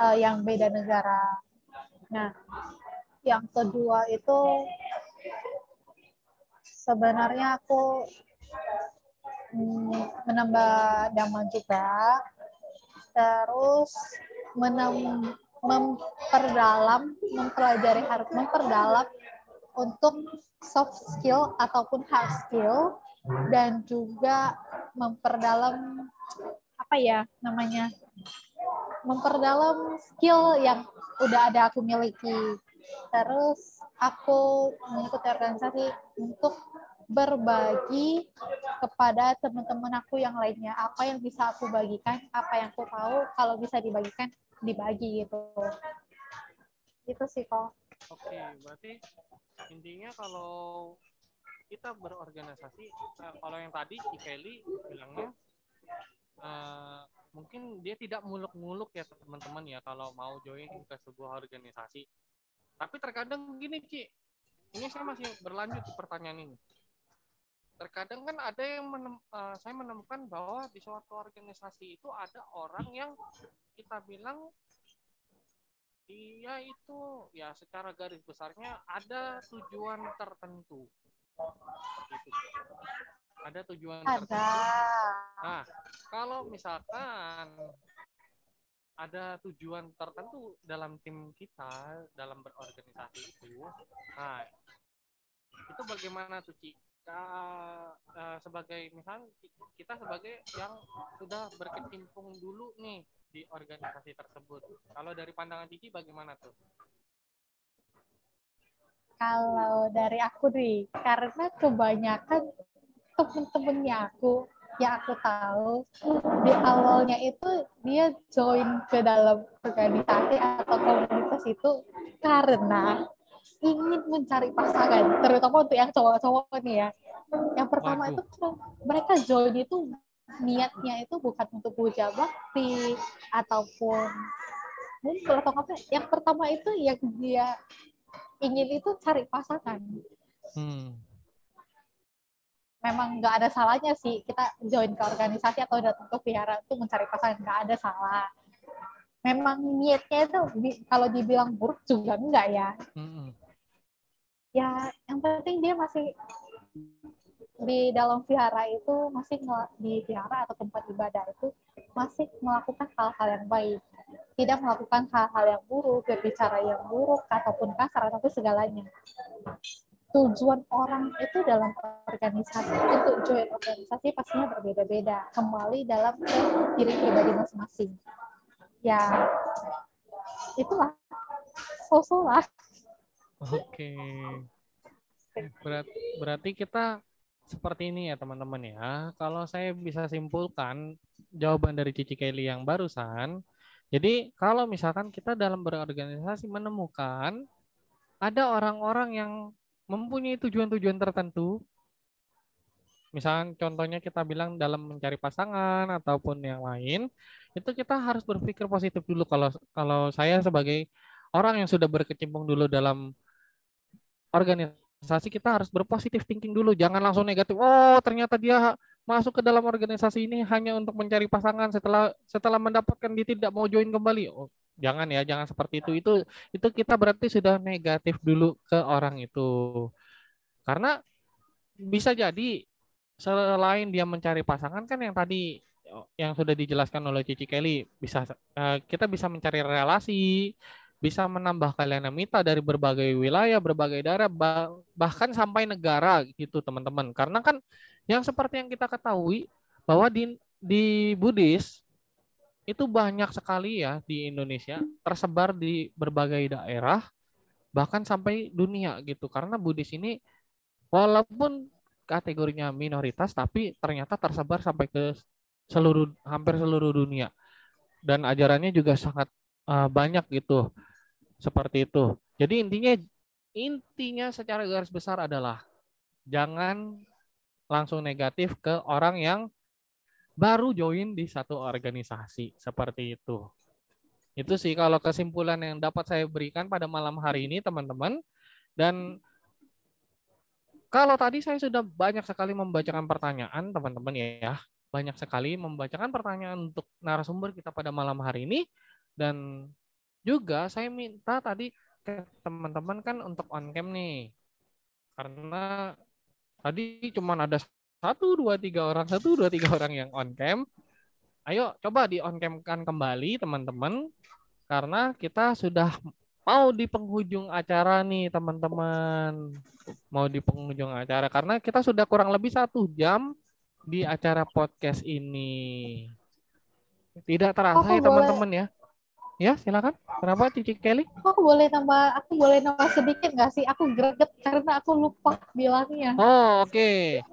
uh, yang beda negara. Nah, yang kedua itu sebenarnya aku mm, menambah daman juga terus menem, memperdalam mempelajari harus memperdalam untuk soft skill ataupun hard skill dan juga memperdalam apa ya namanya memperdalam skill yang udah ada aku miliki Terus aku mengikuti organisasi untuk berbagi kepada teman-teman aku yang lainnya. Apa yang bisa aku bagikan, apa yang aku tahu, kalau bisa dibagikan, dibagi gitu. Itu sih kok. Oke, berarti intinya kalau kita berorganisasi, uh, kalau yang tadi si Kelly bilangnya uh, mungkin dia tidak muluk-muluk ya teman-teman ya kalau mau join ke sebuah organisasi. Tapi terkadang gini Ci, ini saya masih berlanjut pertanyaan ini. Terkadang kan ada yang menem, uh, saya menemukan bahwa di suatu organisasi itu ada orang yang kita bilang dia itu ya secara garis besarnya ada tujuan tertentu. Gitu. Ada tujuan ada. tertentu. Nah, kalau misalkan ada tujuan tertentu dalam tim kita dalam berorganisasi itu, nah itu bagaimana tuh Ci? Uh, uh, sebagai misal kita sebagai yang sudah berkecimpung dulu nih di organisasi tersebut. Kalau dari pandangan Cici bagaimana tuh? Kalau dari aku nih, karena kebanyakan temen-temennya aku yang aku tahu di awalnya itu dia join ke dalam organisasi atau komunitas itu karena ingin mencari pasangan, terutama untuk yang cowok-cowok nih ya. Yang pertama Waduh. itu mereka join itu niatnya itu bukan untuk puja bakti ataupun mungkin atau apa yang pertama itu yang dia ingin itu cari pasangan hmm. memang nggak ada salahnya sih kita join ke organisasi atau datang ke vihara itu mencari pasangan nggak ada salah memang niatnya itu kalau dibilang buruk juga enggak ya hmm. ya yang penting dia masih di dalam vihara itu masih di vihara atau tempat ibadah itu masih melakukan hal-hal yang baik. Tidak melakukan hal-hal yang buruk berbicara yang buruk ataupun kasar ataupun segalanya. Tujuan orang itu dalam organisasi untuk join organisasi pastinya berbeda-beda kembali dalam diri pribadi masing-masing. Ya itulah. Sosok lah. Oke. Berat, berarti kita seperti ini ya teman-teman ya. Kalau saya bisa simpulkan jawaban dari Cici Kelly yang barusan, jadi kalau misalkan kita dalam berorganisasi menemukan ada orang-orang yang mempunyai tujuan-tujuan tertentu, misalkan contohnya kita bilang dalam mencari pasangan ataupun yang lain, itu kita harus berpikir positif dulu kalau kalau saya sebagai orang yang sudah berkecimpung dulu dalam organisasi organisasi kita harus berpositif thinking dulu, jangan langsung negatif. Oh, ternyata dia masuk ke dalam organisasi ini hanya untuk mencari pasangan setelah setelah mendapatkan dia tidak mau join kembali. Oh, jangan ya, jangan seperti itu. Itu itu kita berarti sudah negatif dulu ke orang itu. Karena bisa jadi selain dia mencari pasangan kan yang tadi yang sudah dijelaskan oleh Cici Kelly bisa uh, kita bisa mencari relasi bisa menambah kalian mita dari berbagai wilayah, berbagai daerah, bahkan sampai negara gitu teman-teman. Karena kan yang seperti yang kita ketahui bahwa di di Buddhis itu banyak sekali ya di Indonesia tersebar di berbagai daerah bahkan sampai dunia gitu. Karena Buddhis ini walaupun kategorinya minoritas tapi ternyata tersebar sampai ke seluruh hampir seluruh dunia. Dan ajarannya juga sangat uh, banyak gitu seperti itu. Jadi intinya intinya secara garis besar adalah jangan langsung negatif ke orang yang baru join di satu organisasi seperti itu. Itu sih kalau kesimpulan yang dapat saya berikan pada malam hari ini teman-teman. Dan kalau tadi saya sudah banyak sekali membacakan pertanyaan teman-teman ya, banyak sekali membacakan pertanyaan untuk narasumber kita pada malam hari ini dan juga saya minta tadi ke teman-teman kan untuk on cam nih. Karena tadi cuma ada satu dua tiga orang satu dua tiga orang yang on cam. Ayo coba di on cam kan kembali teman-teman. Karena kita sudah mau di penghujung acara nih teman-teman. Mau di penghujung acara. Karena kita sudah kurang lebih satu jam di acara podcast ini. Tidak terasa oh, ya teman-teman ya Ya, silakan. Kenapa Cici Kelly? Aku boleh tambah, aku boleh nambah sedikit nggak sih? Aku greget karena aku lupa bilangnya. Oh, oke. Okay.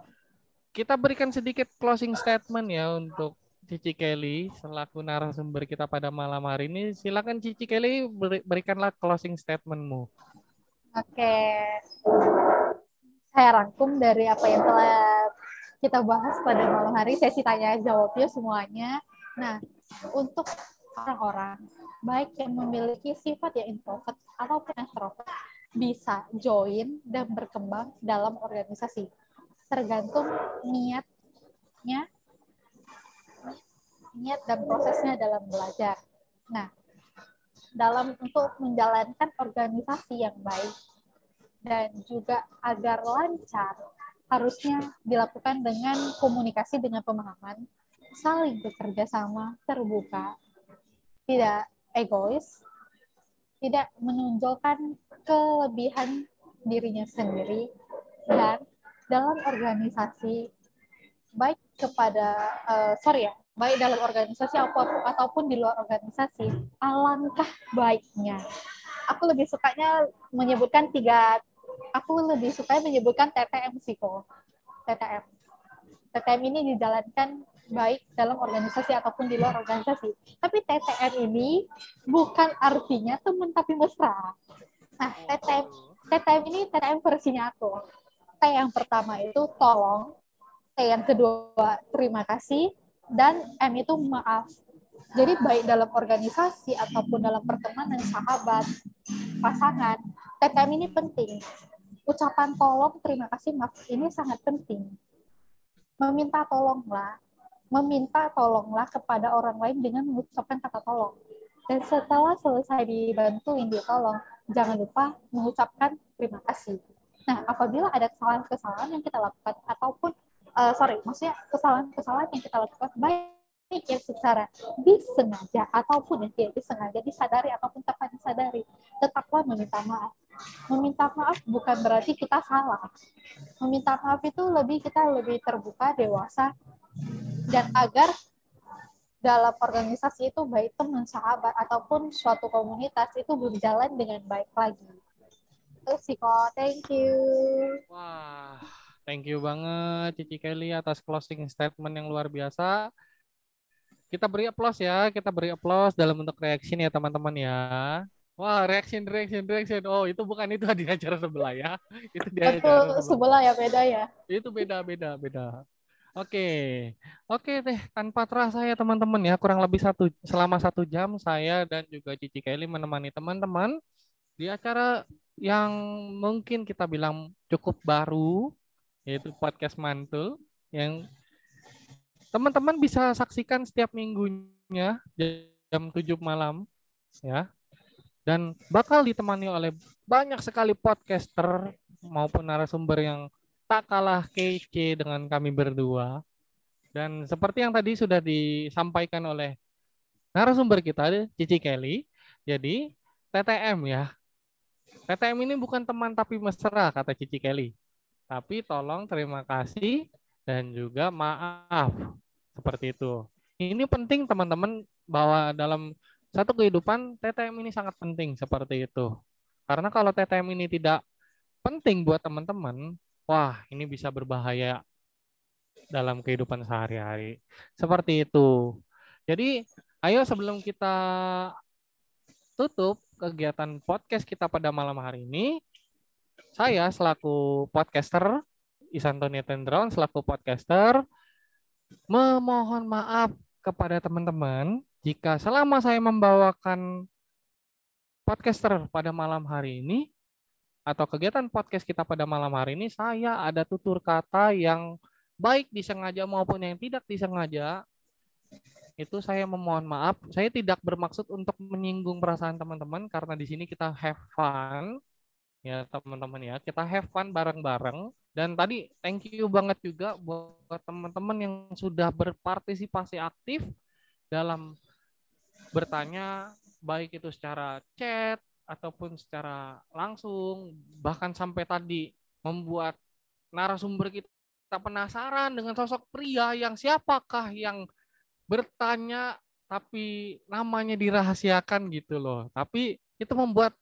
Kita berikan sedikit closing statement ya untuk Cici Kelly selaku narasumber kita pada malam hari ini. Silakan Cici Kelly berikanlah closing statementmu. Oke. Saya rangkum dari apa yang telah kita bahas pada malam hari, sesi tanya jawabnya semuanya. Nah, untuk orang-orang baik yang memiliki sifat yang introvert ataupun extrovert bisa join dan berkembang dalam organisasi. Tergantung niatnya, niat dan prosesnya dalam belajar. Nah, dalam untuk menjalankan organisasi yang baik dan juga agar lancar harusnya dilakukan dengan komunikasi dengan pemahaman, saling bekerja sama, terbuka, tidak egois, tidak menonjolkan kelebihan dirinya sendiri, dan dalam organisasi baik kepada uh, sorry ya baik dalam organisasi ataupun di luar organisasi alangkah baiknya. Aku lebih sukanya menyebutkan tiga aku lebih suka menyebutkan TTM siko TTM TTM ini dijalankan baik dalam organisasi ataupun di luar organisasi. Tapi TTM ini bukan artinya teman tapi mesra. Nah, TTM TTM ini TTM versinya aku. T yang pertama itu tolong, T yang kedua terima kasih, dan M itu maaf. Jadi baik dalam organisasi ataupun dalam pertemanan, sahabat, pasangan, TTM ini penting. Ucapan tolong, terima kasih, maaf ini sangat penting. Meminta tolonglah meminta tolonglah kepada orang lain dengan mengucapkan kata tolong. Dan setelah selesai dibantuin dia tolong, jangan lupa mengucapkan terima kasih. Nah, apabila ada kesalahan-kesalahan yang kita lakukan ataupun uh, sorry, maksudnya kesalahan-kesalahan yang kita lakukan baik yang secara disengaja ataupun yang tidak disengaja disadari ataupun tanpa disadari, tetaplah meminta maaf. Meminta maaf bukan berarti kita salah. Meminta maaf itu lebih kita lebih terbuka, dewasa, dan agar dalam organisasi itu baik teman, sahabat ataupun suatu komunitas itu berjalan dengan baik lagi. Itu sih kok. Thank you. Wah, thank you banget Cici Kelly atas closing statement yang luar biasa. Kita beri aplaus ya, kita beri aplaus dalam bentuk reaction ya teman-teman ya. Wah, reaction, reaction, reaction. Oh, itu bukan itu di acara sebelah ya. Itu di acara sebelah. sebelah ya, beda ya. Itu beda, beda, beda. Oke, oke deh. Tanpa terasa ya teman-teman ya, kurang lebih satu selama satu jam saya dan juga Cici Kelly menemani teman-teman di acara yang mungkin kita bilang cukup baru, yaitu podcast mantul yang teman-teman bisa saksikan setiap minggunya jam 7 malam ya. Dan bakal ditemani oleh banyak sekali podcaster maupun narasumber yang tak kalah kece dengan kami berdua. Dan seperti yang tadi sudah disampaikan oleh narasumber kita, Cici Kelly, jadi TTM ya. TTM ini bukan teman tapi mesra, kata Cici Kelly. Tapi tolong terima kasih dan juga maaf. Seperti itu. Ini penting teman-teman bahwa dalam satu kehidupan TTM ini sangat penting seperti itu. Karena kalau TTM ini tidak penting buat teman-teman, wah ini bisa berbahaya dalam kehidupan sehari-hari. Seperti itu. Jadi, ayo sebelum kita tutup kegiatan podcast kita pada malam hari ini, saya selaku podcaster, Isantoni Tendron selaku podcaster, memohon maaf kepada teman-teman jika selama saya membawakan podcaster pada malam hari ini, atau kegiatan podcast kita pada malam hari ini saya ada tutur kata yang baik disengaja maupun yang tidak disengaja. Itu saya memohon maaf. Saya tidak bermaksud untuk menyinggung perasaan teman-teman karena di sini kita have fun. Ya teman-teman ya kita have fun bareng-bareng. Dan tadi thank you banget juga buat teman-teman yang sudah berpartisipasi aktif dalam bertanya baik itu secara chat ataupun secara langsung bahkan sampai tadi membuat narasumber kita penasaran dengan sosok pria yang siapakah yang bertanya tapi namanya dirahasiakan gitu loh. Tapi itu membuat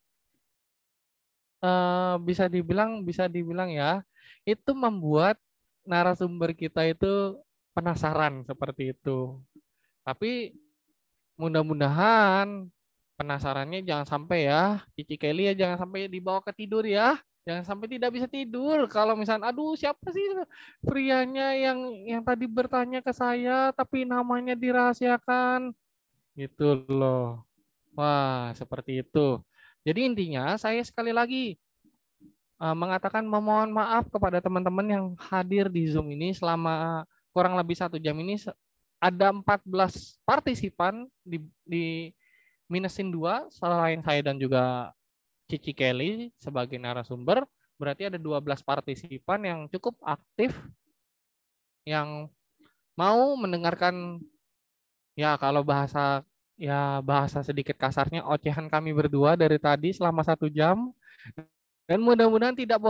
uh, bisa dibilang bisa dibilang ya, itu membuat narasumber kita itu penasaran seperti itu. Tapi mudah-mudahan penasarannya jangan sampai ya, Cici Kelly ya jangan sampai dibawa ke tidur ya. Jangan sampai tidak bisa tidur. Kalau misalnya, aduh siapa sih prianya yang yang tadi bertanya ke saya tapi namanya dirahasiakan. Gitu loh. Wah, seperti itu. Jadi intinya saya sekali lagi uh, mengatakan memohon maaf kepada teman-teman yang hadir di Zoom ini selama kurang lebih satu jam ini ada 14 partisipan di, di minusin dua selain saya dan juga Cici Kelly sebagai narasumber, berarti ada 12 partisipan yang cukup aktif yang mau mendengarkan ya kalau bahasa ya bahasa sedikit kasarnya ocehan kami berdua dari tadi selama satu jam. Dan mudah-mudahan tidak bosan